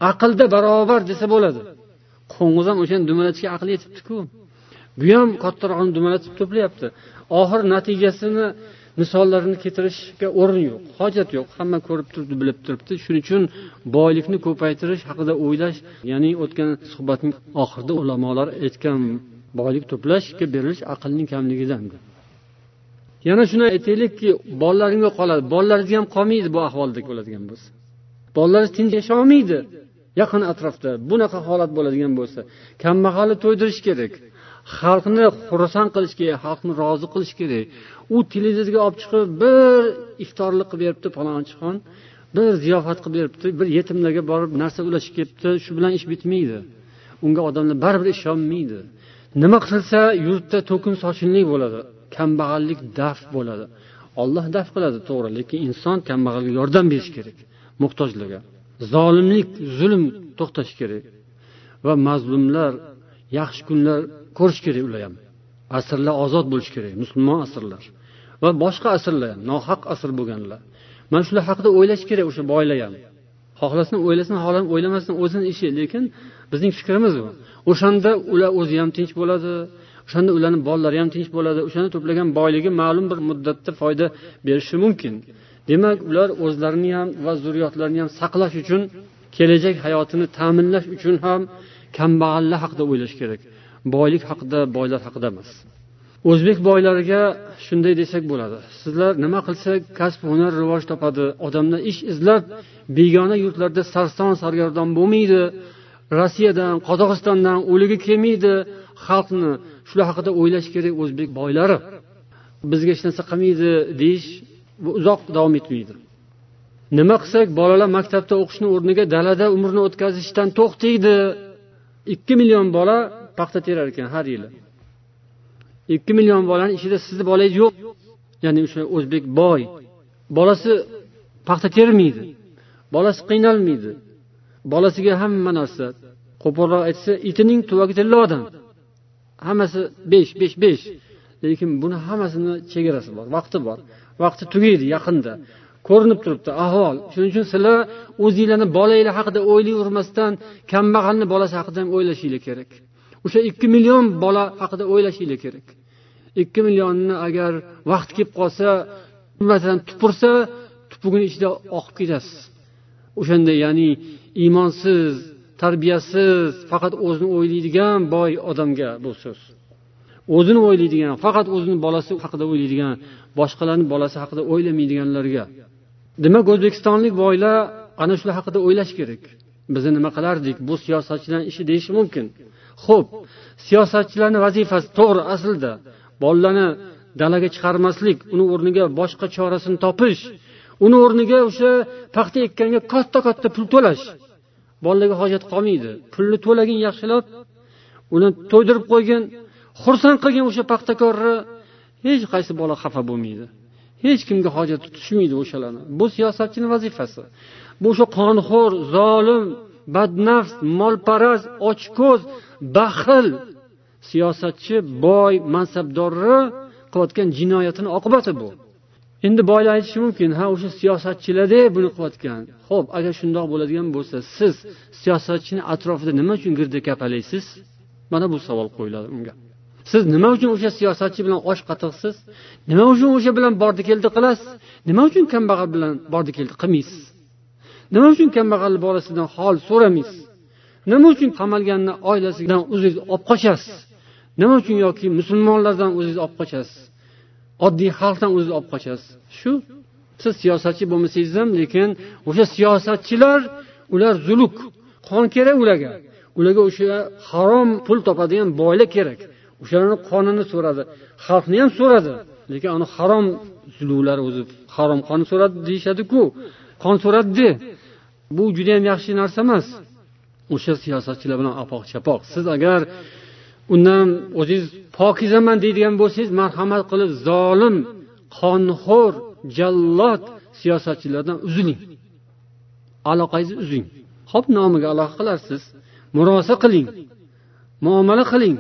Aqlda barobar desa bo'ladi. Qo'ng'iz ham o'shani dumalatishga aqli yetibdiku. Bu ham kattarog'ini dumalatib to'playapti. Oxir natijasini misollarini keltirishga o'rin yo'q hojat yo'q. Hamma ko'rib turibdi bilib turibdi. Shuning uchun boylikni ko'paytirish haqida o'ylash ya'ni o'tgan suhbatning oxirida ulamolar aytgan boylik to'plashga berilish aqlning kamligidan yana shuni aytaylikki bolalaringga qoladi. Bolalaringizga ham qolmaydi bu ahvolda bo'ladigan bo'lsa. Bolalaringiz tinch yasholmaydi yaqin atrofda. Bunaqa holat bo'ladigan bo'lsa kambag'alni to'ydirish kerak. Xalqni xursand qilish kerak xalqni rozi qilish kerak. U televizorga olib chiqib bir iftorlik qilib beribdi palonchixon bir ziyofat qilib beribdi bir yetimlarga borib narsa ulashib kelibdi shu bilan ish bitmaydi. Unga odamlar baribir ishonmaydi. Nima qilsa yurtda to'kin sochinlik bo'ladi kambag'allik daf bo'ladi. Olloh daf qiladi to'g'ri lekin inson kambag'alga yordam berish kerak muhtojlarga. Zolimlik zulm to'xtashi kerak va mazlumlar yaxshi kunlar ko'rish kerak ular ham. Asrlar ozod bo'lishi kerak musulmon asrlar. Va boshqa asrlar ham nohaq asr bo'lganlar. Mana shular haqida o'ylash kerak o'sha boylar ham. Xohlasin o'ylasin xohlasin o'ylamasin o'zini ishi lekin bizning fikrimiz bu. O'shanda ular o'zi ham tinch bo'ladi o'shanda ularni bolalari ham tinch bo'ladi o'shanda to'plagan boyligi ma'lum bir muddatda foyda berishi mumkin. Demak ular o'zlarini ham va zurriyotlarini ham saqlash uchun kelajak hayotini ta'minlash uchun ham kambag'allar haqida o'ylash kerak. Boylik haqida boylar haqida emas. O'zbek boylariga shunday desak bo'ladi. Sizlar nima qilsak kasb hunar rivoj topadi. Odamlar ish izlab begona yurtlarda sarson sargardon bo'lmaydi. Rossiyadan qozog'istondan o'ligi kelmaydi. Xalqni shular haqida o'ylash kerak o'zbek boylari. Bizga hech narsa qilmaydi deyish bu uzoq davom etmaydi. Nima qilsak bolalar maktabda o'qishni o'rniga dalada umrni o'tkazishdan to'xtaydi. Ikki million bola paxta terar ekan har yili. Ikki million bolani ichida sizni bolangiz yo'q. Ya'ni o'sha o'zbek boy. Bolasi paxta termaydi. Bolasi qiynalmaydi. Bolasiga hamma narsa. Qo'polroq aytsa itining tuvagi tilla odam. Hammasi besh besh besh. Lekin buni hammasini chegarasi bor vaqti bor. Vaqti tugaydi yaqinda. Ko'rinib turibdi ahvol. Shuning uchun sizlar o'zinglarni bolanglar haqida o'ylayvermasdan kambag'alni bolasi haqida ham o'ylashinglar kerak. O'sha ikki million bola haqida o'ylashinglar kerak. Ikki millionni agar vaqt kelib qolsa masalan tupursa tupugini ichida oqib ketasiz. O'shanda ya'ni iymonsiz tarbiyasiz faqat o'zini o'ylaydigan boy odamga bu so'z. O'zini o'ylaydigan faqat o'zini bolasi haqida o'ylaydigan boshqalarni bolasi haqida o'ylamaydiganlarga. Demak o'zbekistonlik boylar ana shular haqida o'ylash kerak. Biz nima qilardik? Bu siyosatchilarni ishi deyishi mumkin. Ho'p siyosatchilarni vazifasi to'g'ri aslida. Bolalarni dalaga chiqarmaslik uni o'rniga boshqa chorasini topish uni o'rniga o'sha paxta ekkanga katta katta pul to'lash. Bolalarga hojat qolmaydi. Pulni to'lagin yaxshilab uni to'ydirib qo'ygin. Xursand qilgin o'sha paxtakorni. Hech qaysi bola xafa bo'lmaydi. Hech kimga hojati tushmaydi o'shalarni. Bu siyosatchini vazifasi. Bu o'sha qonxo'r zolim badnafs molparast ochko'z baxil siyosatchi boy mansabdorni qilayotgan jinoyatini oqibati bu. Endi boylar aytishi mumkin ha o'sha siyosatchilarda buni qilayotgan. Ho'p agar shundoq bo'ladigan bo'lsa siz siyosatchini atrofida nima uchun girdikapalaysiz mana bu savol qo'yiladi unga. Siz nima uchun o'sha siyosatchi bilan osh qatiqsiz? Nima uchun o'sha bilan bordi keldi qilasiz? Nima uchun kambag'al bilan bordi keldi qilmaysiz? Nima uchun kambag'al bolasidan hol so'ramaysiz? Nima uchun qamalganni oilasidan o'zingiz olib qochasiz? Nima uchun yoki musulmonlardan o'zingiz olib qochasiz? Oddiy xalqdan o'zingiz olib qochasiz? Shu siz siyosatchi bo'lmasangiz ham lekin o'sha siyosatchilar ular zuluk. Qon kerak ularga. Ularga o'sha harom pul topadigan boylar kerak. O'shalarni qonini so'radi xalqni ham so'radi. Lekin ani harom zuluvlar o'zi harom qon so'radi deyishadiku. Qon so'radida bu judayam yaxshi narsa emas. O'sha siyosatchilar bilan apoq chapoq siz agar undan o'zingiz pokizaman deydigan bo'lsangiz marhamat qilib zolim qonxo'r jallod siyosatchilardan uziling aloqangizni uzing. Ho'p nomiga aloqa qilarsiz. Murosa qiling. Muomala qiling.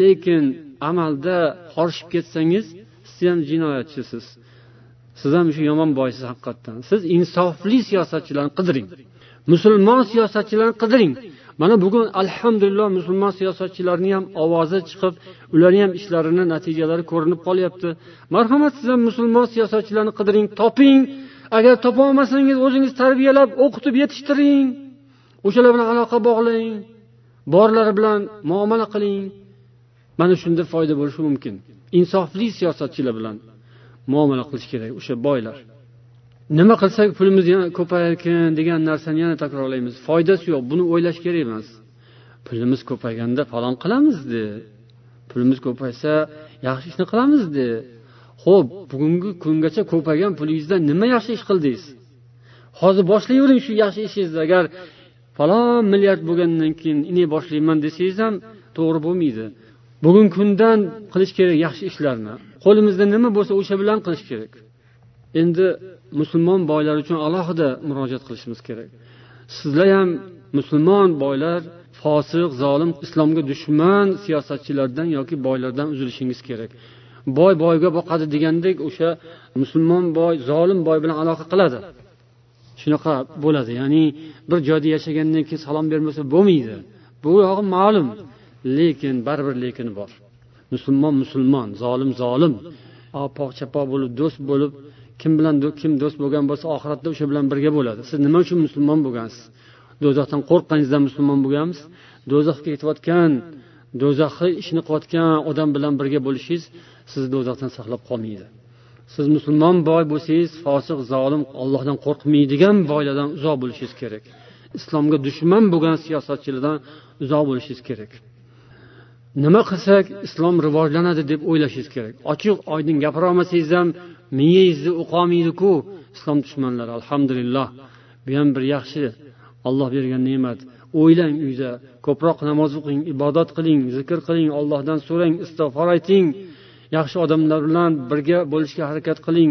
Lekin amalda qorishib ketsangiz siz ham jinoyatchisiz. Siz ham shu yomon boysiz haqiqatdan. Siz insofli siyosatchilarni qidiring. Musulmon siyosatchilarni qidiring. Mana bugun alhamdulillah musulmon siyosatchilarni ham ovozi chiqib ularni ham ishlarini natijalari ko'rinib qolyapti. Marhamat siz ham musulmon siyosatchilarni qidiring toping. Agar topolmasangiz o'zingiz tarbiyalab o'qitib yetishtiring. O'shalar bilan aloqa bog'lang. Borlari bilan muomala qiling. Mana shunda foyda bo'lishi mumkin. Insofli siyosatchilar bilan. Muomala qilish kerak o'sha boylar. Nima qilsak pulimiz yana ko'payarkan degan narsani yana takrorlaymiz. Foydasi yo'q buni o'ylash kerak emas. Pulimiz ko'payganda falon qilamizdi pulimiz ko'paysa yaxshi ishni qilamizdi ho'p bugungi kungacha ko'paygan pulingizdan nima yaxshi ish qildingiz? Hozir boshlayvering shu yaxshi ishingizni. Agar falon milliard bo'lgandan keyin ine boshlayman desangiz ham to'g'ri bo'lmaydi. Bugungi kundan qilish kerak yaxshi ishlarni. Qo'limizda nima bo'lsa o'sha bilan qilish kerak. Endi musulmon boylar uchun alohida murojaat qilishimiz kerak. Sizlar ham musulmon boylar fosiq zolim islomga dushman siyosatchilardan yoki boylardan uzilishingiz kerak. Boy boyga boqadi degandek o'sha musulmon boy zolim boy bilan aloqa qiladi. Shunaqa bo'ladi. Ya'ni bir joyda yashagandan keyin salom bermasa bo'lmaydi. Bu yog'i ma'lum lekin baribir lekini bor. Musulmon musulmon zolim zolim. Opoq chapoq bo'lib do'st bo'lib kim bilan kim do'st bo'lgan bo'lsa oxiratda o'sha bilan birga bo'ladi. Siz nima uchun musulmon bo'lgansiz? Do'zaxdan qo'rqqaningizdan musulmon bo'lgansiz do'zaxga ketayotgan do'zaxni ishini qilayotgan odam bilan birga bo'lishingiz sizni do'zaxdan saqlab qolmaydi. Siz musulmon boy bo'lsangiz fosiq zolim ollohdan qo'rqmaydigan boylardan uzoq bo'lishingiz kerak. Islomga dushman bo'lgan siyosatchilardan uzoq bo'lishingiz kerak. Nima qilsak islom rivojlanadi deb o'ylashingiz kerak. Ochiq oydin gapira olmasangiz ham miyangizni o'qolmaydiku islom dushmanlari alhamdulillah. Bu ham bir yaxshi. Olloh bergan ne'mat. O'ylang uyda. Ko'proq namoz o'qing ibodat qiling zikr qiling ollohdan so'rang istig'for ayting. Yaxshi odamlar bilan birga bo'lishga harakat qiling.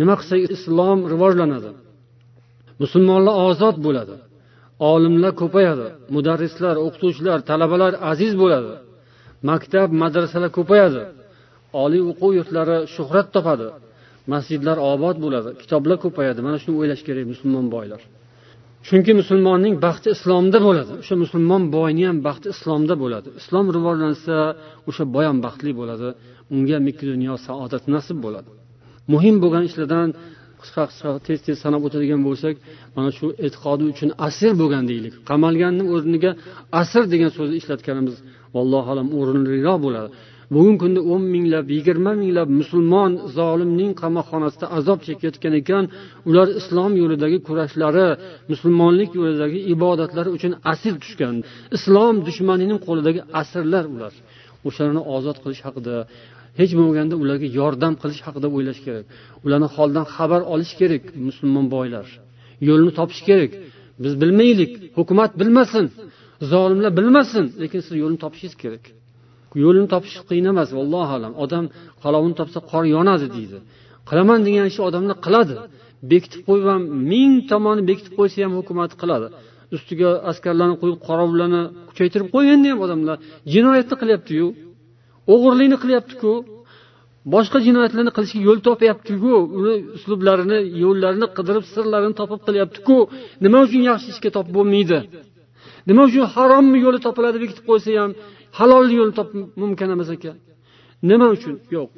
Nima qilsak islom rivojlanadi. Musulmonlar ozod bo'ladi. Olimlar ko'payadi. Mudarrislar o'qituvchilar talabalar aziz bo'ladi. Maktab madrasalar ko'payadi. Oliy o'quv yurtlari shuhrat topadi. Masjidlar obod bo'ladi. Kitoblar ko'payadi. Mana shuni o'ylash kerak musulmon boylar. Chunki musulmonning baxti islomda bo'ladi. O'sha musulmon boyni ham baxti islomda bo'ladi. Islom rivojlansa o'sha boy ham baxtli bo'ladi. Unga ham ikki dunyo saodat nasib bo'ladi. Muhim bo'lgan ishlardan qisqa qisqa tez tez sanab o'tadigan bo'lsak mana shu e'tiqodi uchun asir bo'lgan deylik. Qamalganni o'rniga asir degan so'zni ishlatganimiz vallohu alam o'rinliroq bo'ladi. Bugungi kunda o'n minglab yigirma minglab musulmon zolimning qamoqxonasida azob chekayotgan ekan ular islom yo'lidagi kurashlari musulmonlik yo'lidagi ibodatlari uchun asir tushgan. Islom dushmanining qo'lidagi asirlar ular. O'shalarni ozod qilish haqida hech bo'lmaganda ularga yordam qilish haqida o'ylash kerak. Ularni holidan xabar olish kerak musulmon boylar. Yo'lni topish kerak. Biz bilmaylik hukumat bilmasin zolimlar bilmasin lekin siz yo'lni topishingiz kerak. Yo'lini topish qiyin emas vallohu alam. Odam qalovini topsa qor yonadi deydi. Qilaman degan ishni odamlar qiladi. Bekitib qo'yib ham ming tomonni bekitib qo'ysa ham hukumat qiladi. Ustiga askarlarni qo'yib qorovullarni kuchaytirib qo'yganda ham odamlar jinoyatni qilyaptiyu. O'g'irlikni qilyaptiku. Boshqa jinoyatlarni qilishga yo'l topyaptiku. Uni uslublarini yo'llarini qidirib sirlarini topib qilyaptiku. Nima uchun yaxshi ishga topib bo'lmaydi? Nima uchun harommi yo'li topiladi bekitib qo'ysa ham? Halol yo'lni topib mumkin emas ekan nima uchun? Yo'q.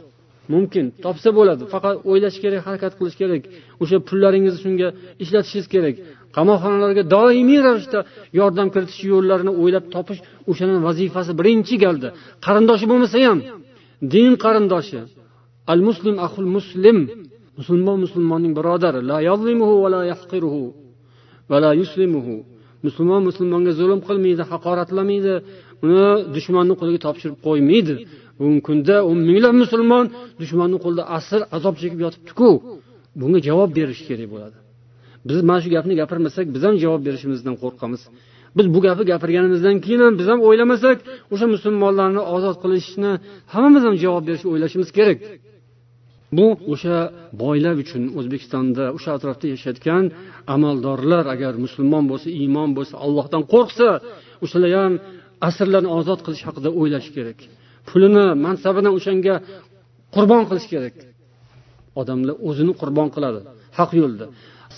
Mumkin. Topsa bo'ladi. Faqat o'ylash kerak harakat qilish kerak. O'sha pullaringizni shunga ishlatishingiz kerak. Qamoqxonalarga doimiy ravishda yordam kiritish yo'llarini o'ylab topish o'shani vazifasi birinchi galda qarindoshi bo'lmasa ham din qarindoshi al muslim ahul muslim musulmon musulmonning birodari la yazlimuhu va la yahqiruhu va la yuslimuhu. Musulmon musulmonga zulm qilmaydi haqoratlamaydi uni dushmanni qo'liga topshirib qo'ymaydi. Bugungi kunda o'n minglab musulmon dushmanni qo'lida asr azob chekib yotibdiku. Bunga javob berish kerak bo'ladi. Biz mana shu gapni gapirmasak biz ham javob berishimizdan qo'rqamiz. Biz bu gapni gapirganimizdan keyin ham biz ham o'ylamasak o'sha musulmonlarni ozod qilishni hammamiz ham javob berishni o'ylashimiz kerak. Bu o'sha boylar uchun o'zbekistonda o'sha atrofda yashayotgan amaldorlar agar musulmon bo'lsa iymon bo'lsa allohdan qo'rqsa o'shalar ham asrlarni ozod qilish haqida o'ylash kerak. Pulini mansabini o'shanga qurbon qilish kerak. Odamlar o'zini qurbon qiladi haq yo'lda.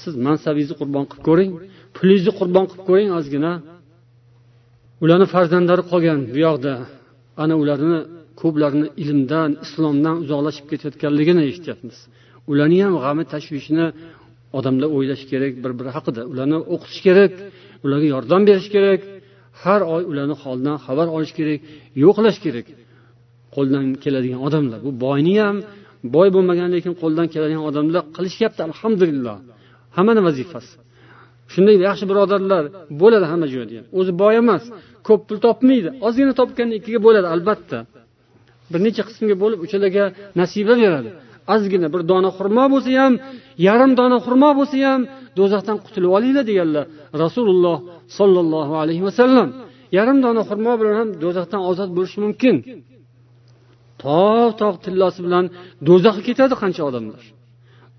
Siz mansabingizni qurbon qilib ko'ring pulingizni qurbon qilib ko'ring ozgina. Ularni farzandlari qolgan bu yoqda. Ana ularni ko'plarini ilmdan islomdan uzoqlashib ketayotganligini eshityapmiz. Ularni ham g'ami tashvishini odamlar o'ylash kerak bir biri haqida. Ularni o'qitish kerak ularga yordam berish kerak. Har oy ularni holidan xabar olish kerak yo'qlash kerak. Qo'ldan keladigan odamlar. Bu boyni ham boy bo'lmagan lekin qo'ldan keladigan odamlar qilishyapti alhamdulillah. Hammani vazifasi. Shunday yaxshi birodarlar bo'ladi hamma joyda ham. O'zi boy emas ko'p pul topmaydi ozgina topganda ikkiga bo'ladi albatta. Bir necha qismga bo'lib uchalarga nasiba beradi. Ozgina bir dona xurmo bo'lsa ham yarim dona xurmo bo'lsa ham do'zaxdan qutulib olinglar deganlar rasululloh sollallohu alayhi vasallam. Yarim dona xurmo bilan ham do'zaxdan ozod bo'lish mumkin. Tog' tog' tillosi bilan do'zaxga ketadi qancha odamlar.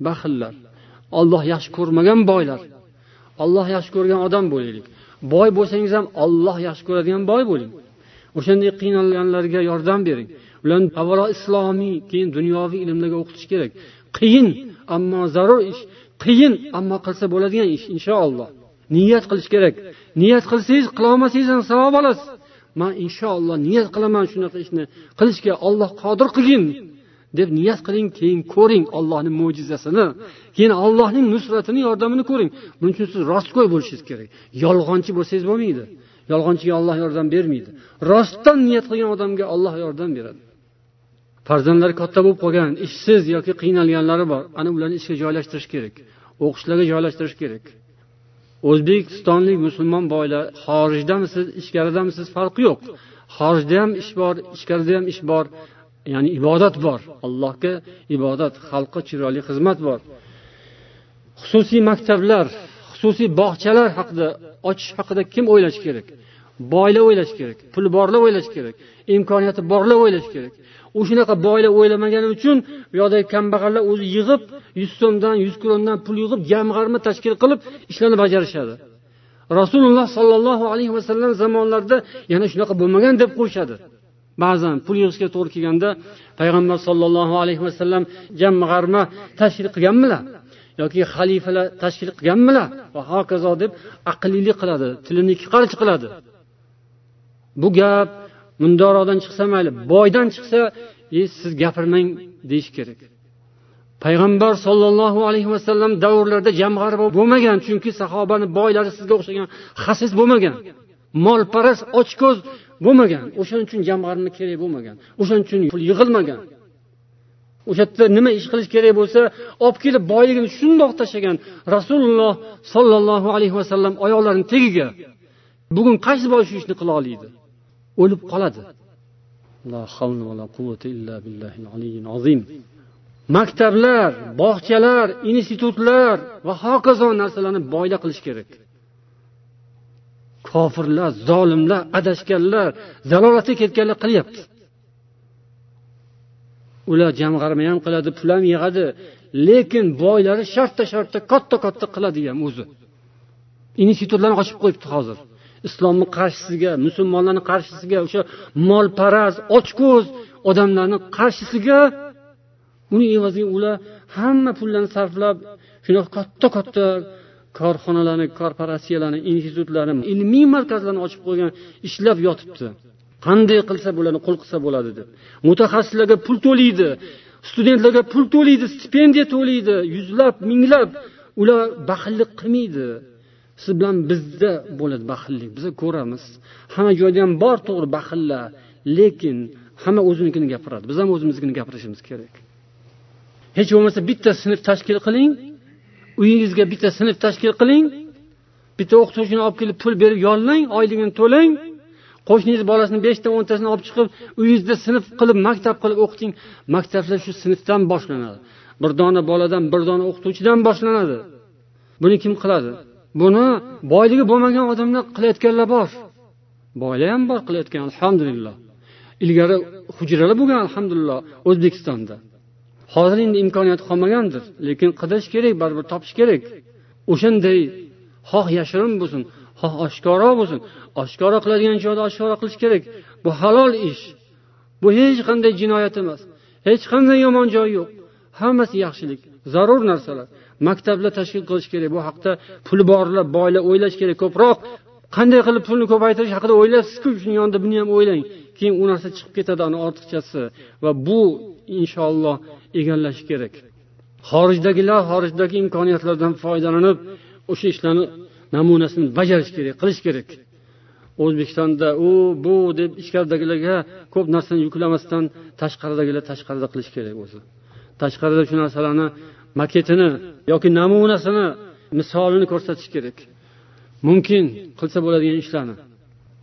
Baxillar. Olloh yaxshi ko'rmagan boylar. Olloh yaxshi ko'rgan odam bo'laylik boy bo'lsangiz ham olloh yaxshi ko'radigan boy bo'ling. O'shanday qiynalganlarga yordam bering. Ularni avvalo islomiy keyin dunyoviy ilmlarga o'qitish kerak. Qiyin ammo zarur ish. Qiyin ammo qilsa bo'ladigan ish inshaalloh. Niyat qilish kerak. Niyat qilsangiz qilolmasangiz ham savob olasiz. Man inshaalloh niyat qilaman shunaqa ishni qilishga olloh qodir qilgin. Deb niyat qiling keyin ko'ring ollohni mo'jizasini. Keyin allohning nusratini yordamini ko'ring. Buning uchun siz rostgo'y bo'lishingiz kerak. Yolg'onchi bo'lsangiz bo'lmaydi. Yolg'onchiga olloh yordam bermaydi. Rostdan niyat qilgan odamga olloh yordam beradi. Farzandlari katta bo'lib qolgan ishsiz yoki qiynalganlari bor. Ana ularni ishga joylashtirish kerak. O'qishlarga joylashtirish kerak. O'zbekistonlik musulmon boylar xorijdamisiz ichkaridamisiz farqi yo'q. Xorijda ham ish bor ichkarida ham ish bor. Ya'ni ibodat bor. Allohga ibodat xalqqa chiroyli xizmat bor. Xususiy maktablar xususiy bog'chalar haqida ochish haqida kim o'ylashi kerak? Boylar o'ylashi kerak puli borlar o'ylashi kerak imkoniyati borlar o'ylashi kerak. U shunaqa boylar o'ylamagani uchun bu yoqdagi kambag'allar o'zi yig'ib yuz so'mdan yuz krondan pul yig'ib jamg'arma tashkil qilib ishlarni bajarishadi. Rasululloh sollallohu alayhi vasallam zamonlarida yana shunaqa bo'lmagan deb qo'yishadi. Ba'zan pul yig'ishga to'g'ri kelganda payg'ambar sollallohu alayhi vasallam jamg'arma tashkil qilganmilar yoki xalifalar tashkil qilganmilar va hokazo deb aqllilik qiladi tilini ikki qarich qiladi. Bu gap mundorodan chiqsa mayli boydan chiqsa e siz gapirmang deyish kerak. Payg'ambar sollallohu alayhi vasallam davrlarida jamg'arma bo'lmagan chunki sahobani boylari sizga o'xshagan xasis bo'lmagan. Molparast ochko'z bo'lmagan. O'shaning uchun jamg'arma kerak bo'lmagan. O'shaning uchun pul yig'ilmagan. O'sha yerda nima ish qilish kerak bo'lsa olib kelib boyligini shundoq tashlagan rasululloh sollallohu alayhi vasallam oyoqlarini tagiga bugun qaysi boy shu ishni qila oladi o'lib qoladi. Maktablar bog'chalar institutlar va hokazo narsalarni boyla qilish kerak. Kofirlar zolimlar adashganlar zalolatga ketganlar qilyapti. Ular jamg'arma ham qiladi pul ham yig'adi lekin boylari shartta shartta katta katta qiladi ham o'zi. Institutlarni ochib qo'yibdi hozir. Islomni qarshisiga musulmonlarni qarshisiga o'sha molparast ochko'z odamlarni qarshisiga uni evaziga ular hamma pullarni sarflab shunaqa katta katta korxonalarni korporatsiyalarni institutlarni ilmiy markazlarni ochib qo'ygan ishlab yotibdi. Qanday qilsa bularni qul qilsa bo'ladi deb. Mutaxassislarga pul to'laydi studentlarga pul to'laydi stipendiya to'laydi yuzlab minglab. Ular baxillik qilmaydi. Siz bilan bizda bo'ladi baxillik biz ko'ramiz. Hamma joyda ham bor to'g'ri baxillar lekin hamma o'zinikini gapiradi. Biz ham o'zimiznikini gapirishimiz kerak. Hech bo'lmasa bitta sinf tashkil qiling. Uyingizga bitta sinf tashkil qiling. Bitta o'qituvchini olib kelib pul berib yollang oyligini to'lang. Qo'shningiz bolasini beshta o'ntasini olib chiqib uyingizda sinf qilib maktab qilib o'qiting. Maktablar shu sinfdan boshlanadi. Bir dona boladan bir dona o'qituvchidan boshlanadi. Buni kim qiladi? Buni boyligi bo'lmagan odamlar qilayotganlar bor. Boylar ham bor qilayotgan alhamdulillah. Ilgari hujralar bo'lgan alhamdulillah o'zbekistonda. Hozir endi imkoniyati qolmagandir lekin qidirish kerak baribir topish kerak. O'shanday xoh yashirin bo'lsin xoh oshkoro bo'lsin. Oshkora qiladigan joyda oshkora qilish kerak. Bu halol ish. Bu hech qanday jinoyat emas. Hech qanday yomon joyi yo'q. Hammasi yaxshilik zarur narsalar. Maktablar tashkil qilish kerak. Bu haqda puli borlar boylar o'ylash kerak ko'proq. Qanday qilib pulni ko'paytirish haqida o'ylayapsizku shuni yonida buni ham o'ylang. Keyin u narsa chiqib ketadi ani ortiqchasi. Va bu inshaalloh egallash kerak. Xorijdagilar xorijdagi imkoniyatlardan foydalanib o'sha ishlarni namunasini bajarish kerak qilish kerak. O'zbekistonda u bu deb ichkaridagilarga ko'p narsani yuklamasdan tashqaridagilar tashqarida qilish kerak o'zi. Tashqarida shu narsalarni maketini yoki namunasini misolini ko'rsatish kerak. Mumkin qilsa bo'ladigan ishlarni.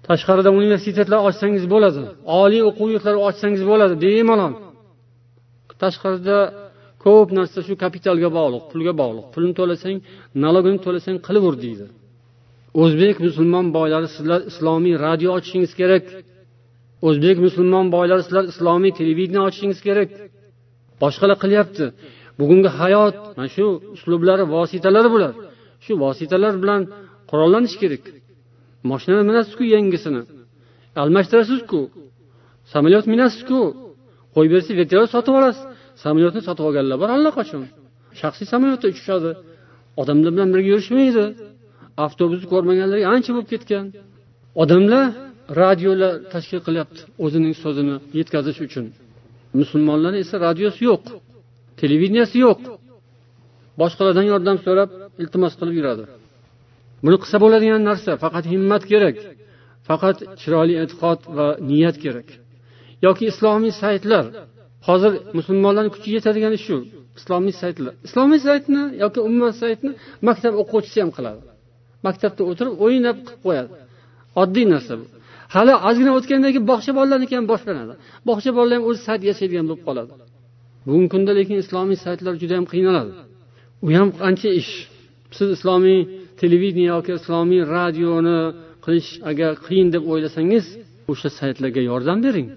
Tashqarida universitetlar ochsangiz bo'ladi. Oliy o'quv yurtlari ochsangiz bo'ladi bemalol. Tashqarida ko'p narsa shu kapitalga bog'liq pulga bog'liq. Pulni to'lasang налогini to'lasang qilaver deydi. O'zbek musulmon boylari sizlar islomiy radio ochishingiz kerak. O'zbek musulmon boylari sizlar islomiy televideniya ochishingiz kerak. Boshqalar qilyapti. Bugungi hayot mana shu uslublari vositalari bular. Shu vositalar bilan qurollanish kerak. Moshina minasizku yangisini? Almashtirasizku? Samolyot minasizku? Qo'yib bersa vertolyot sotib olasiz. Samolyotni sotib olganlar bor allaqachon. Shaxsiy samolyotda uchishadi. Odamlar bilan birga yurishmaydi. Avtobusni ko'rmaganlarga ancha bo'lib ketgan. Odamlar radiolar tashkil qilyapti o'zining so'zini yetkazish uchun. Musulmonlar esa radiosi yo'q televideniyasi yo'q. Boshqalardan yordam so'rab iltimos qilib yuradi. Buni qilsa bo'ladigan narsa faqat himmat kerak faqat chiroyli e'tiqod va niyat kerak. Yoki islomiy saytlar hozir musulmonlarni kuchi yetadigani shu islomiy saytlar. Islomiy saytni yoki umuman saytni maktab o'quvchisi ham qiladi. Maktabda o'tirib o'ynab qilib qo'yadi. Oddiy narsa bu. Hali ozgina o'tgandan keyin bog'cha bolalarniki ham boshlanadi. Bog'cha bolalar ham o'zi sayt yashaydigan bo'lib qoladi. Bugungi kunda lekin islomiy saytlar juda yam qiynaladi. U ham qancha ish. Siz islomiy televideniya yoki islomiy radioni qilish agar qiyin deb o'ylasangiz o'sha saytlarga yordam bering.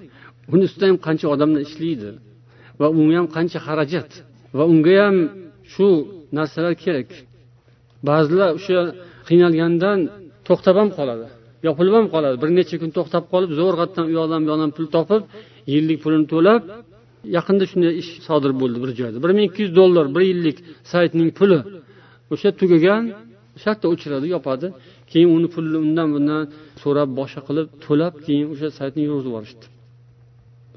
Uni ustida ham qancha odamlar ishlaydi va unga ham qancha xarajat va unga ham shu narsalar kerak. Ba'zilar o'sha qiynalgandan to'xtab ham qoladi yopilib ham qoladi. Bir necha kun to'xtab qolib zo'rg'atdan u yoqdan bu yoqdan pul topib yillik pulini to'lab yaqinda shunday ish sodir bo'ldi bir joyda. Bir ming ikki yuz dollar bir yillik saytning puli o'sha tugagan shartta o'chiradi yopadi. Keyin uni pulni undan bundan so'rab boshqa qilib to'lab keyin o'sha saytni yurgizib yuborishdi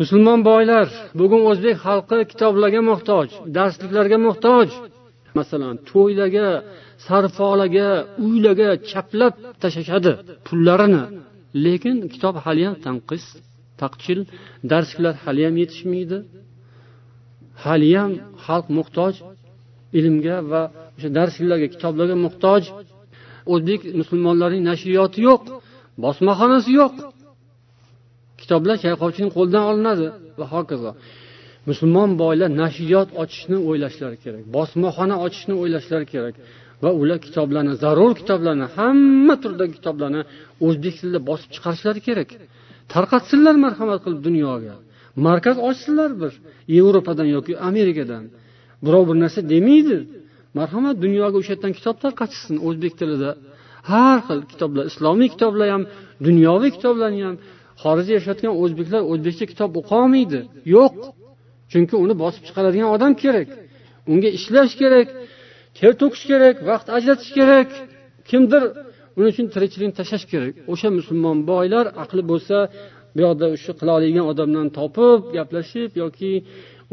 musulmon boylar bugun o'zbek xalqi kitoblarga muhtoj darsliklarga muhtoj. Masalan to'ylarga sarfolaga uylarga chaplab tashlashadi pullarini. Lekin kitob haliyam tanqis taqchil darsliklar haliyam yetishmaydi. Haliyam xalq muhtoj ilmga va o'sha darsliklarga kitoblarga muhtoj. O'zbek musulmonlarining nashriyoti yo'q bosmaxonasi yo'q. Kitoblar chayqovchining qo'lidan olinadi va hokazo. Musulmon boylar nashriyot ochishni o'ylashlari kerak bosmaxona ochishni o'ylashlari kerak va ular kitoblarni zarur kitoblarni hamma turdagi kitoblarni o'zbek tilida bosib chiqarishlari kerak. Tarqatsinlar marhamat qilib dunyoga. Markaz ochsinlar bir yevropadan yoki amerikadan. Birov bir narsa demaydi marhamat dunyoga o'sha yerdan kitob tarqatishsin o'zbek tilida. Har xil kitoblar islomiy kitoblar ham dunyoviy kitoblarni ham. Xorijda yashayotgan o'zbeklar o'zbekcha kitob o'qiolmaydi yo'q. Chunki uni bosib chiqaradigan odam kerak. Unga ishlash kerak ter to'kish kerak vaqt ajratish kerak. Kimdir buning uchun tirikchilikni tashlash kerak. O'sha musulmon boylar aqli bo'lsa bu yoqda o'sha qila oladigan odamdan topib gaplashib yoki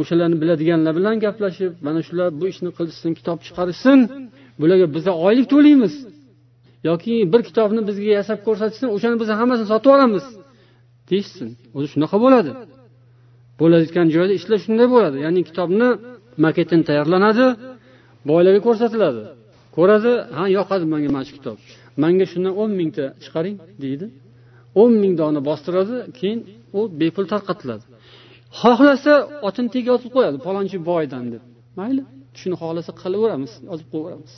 o'shalarni biladiganlar bilan gaplashib mana shular bu ishni qilishsin kitob chiqarishsin bularga biza oylik to'laymiz. Yoki bir kitobni bizga yasab ko'rsatishsin o'shani biz hammasini sotib olamiz. Deyishsin. O'zi shunaqa bo'ladi. Bo'layotgan joyda ishlar shunday bo'ladi. Ya'ni kitobni maketini tayyorlanadi boylarga ko'rsatiladi. Ko'radi ha yoqadi menga mana shu kitob. Manga shundan o'n mingta chiqaring deydi. O'n ming dona bostiradi keyin u bepul tarqatiladi. Xohlasa otini tagiga otib qo'yadi palonchi boydan deb. Mayli shuni xohlasa qilaveramiz yozib qo'yaveramiz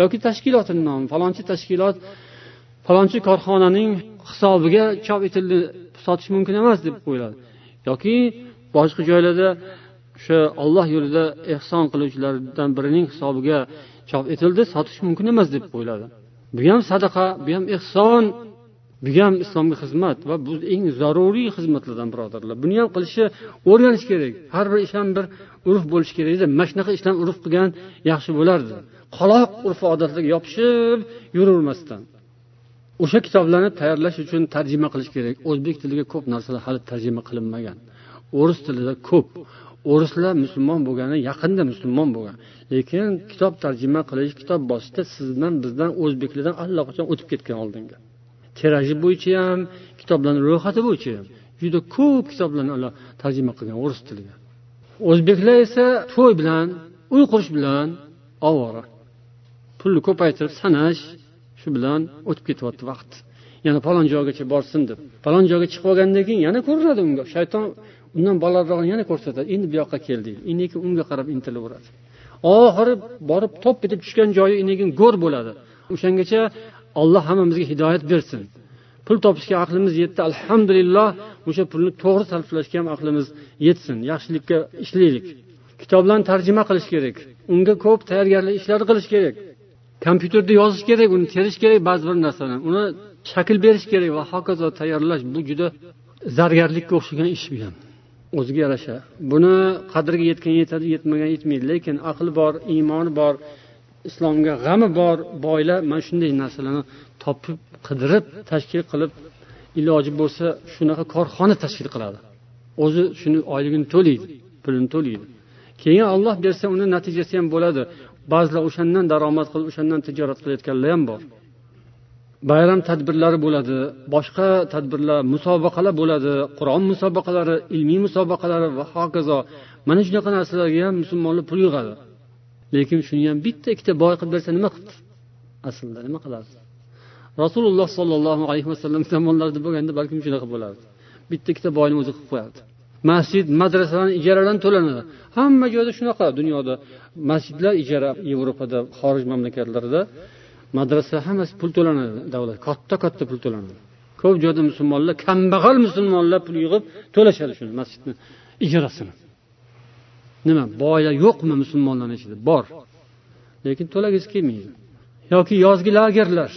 yoki tashkilotini nomi falonchi tashkilot falonchi korxonaning hisobiga chop etildi sotish mumkin emas deb qo'yiladi yoki boshqa joylarda o'sha olloh yo'lida ehson qiluvchilardan birining hisobiga chop etildi sotish mumkin emas deb qo'yiladi bu ham sadaqa bu ham ehson. Bu ham islomga xizmat va bu eng zaruriy xizmatlardan birodarlar. Buni ham qilishni o'rganish kerak. Har bir ish ham bir urf bo'lishi kerak edi mana shunaqa ishlarni urf qilgan yaxshi bo'lardi. Qoloq urf odatlarga yopishib yuravermasdan o'sha kitoblarni tayyorlash uchun tarjima qilish kerak. O'zbek tiliga ko'p narsalar hali tarjima qilinmagan. O'ris tilida ko'p. O'rislar musulmon bo'lgani yaqinda musulmon bo'lgan. Lekin kitob tarjima qilish kitob bosishda sizdan bizdan o'zbeklardan allaqachon o'tib ketgan oldinga. Tiraji bo'yicha ham kitoblarni ro'yxati bo'yicha ham juda ko'p kitoblarni ular tarjima qilgan o'ris tiliga o'zbeklar esa to'y bilan uy qurish bilan ovora. Pulni ko'paytirib sanash shu bilan o'tib ketyapti vaqt. Yana falon joygacha borsin deb. Falon joyga chiqib olgandan keyin yana ko'rinadi unga. Shayton undan balandrog'ini yana ko'rsatadi. Endi bu yoqqa kel deydi. Keyin unga qarab intilaveradi. Oxiri borib top etib tushgan joyi keyin go'r bo'ladi. O'shangacha alloh hammamizga hidoyat bersin. Pul topishga aqlimiz yetdi. Alhamdulillah o'sha pulni to'g'ri sarflashga ham aqlimiz yetsin. Yaxshilikka ishlaylik. Kitoblarni tarjima qilish kerak. Unga ko'p tayyorgarlik ishlari qilish kerak. Kompyuterda yozish kerak uni terish kerak ba'zi bir narsalarni uni shakl berish kerak va hokazo tayyorlash bu juda zargarlikka o'xshagan ish bu ham. O'ziga yarasha. Buni qadriga yetgan yetadi yetmagan yetmaydi. Lekin aqli bor iymoni bor islomga g'ami bor boylar mana shunday narsalarni topib qidirib tashkil qilib iloji bo'lsa shunaqa korxona tashkil qiladi. O'zi shuni oyligini to'laydi pulini to'laydi. Keyin olloh bersa uni natijasi ham bo'ladi. Ba'zilar o'shandan daromad qilib o'shandan tijorat qilayotganlar ham bor. Bayram tadbirlari bo'ladi boshqa tadbirlar musobaqalar bo'ladi qur'on musobaqalari ilmiy musobaqalari va hokazo. Mana shunaqa narsalarga ham musulmonlar pul yig'adi. Lekin shuni ham bitta ikkita boy qilib bersa nima qilibdi aslida nima qilardi rasululloh sollallohu alayhi vasallam zamonlarida bo'lganda balkim shunaqa bo'lardi. Bitta ikkita boyni o'zi qilib qo'yardi. Masjid madrasalarni ijaradan to'lanadi. Hamma joyda shunaqa dunyoda. Masjidlar ijara yevropada xorij mamlakatlarida madrasa hammasi pul to'lanadi davlat. Katta katta pul to'lanadi. Ko'p joyda musulmonlar kambag'al musulmonlar pul yig'ib to'lashadi shuni masjidni ijarasini nima boylar yo'qmi musulmonlarni ichida bor. Lekin to'lagisi kelmaydi. Yoki yozgi lagerlar.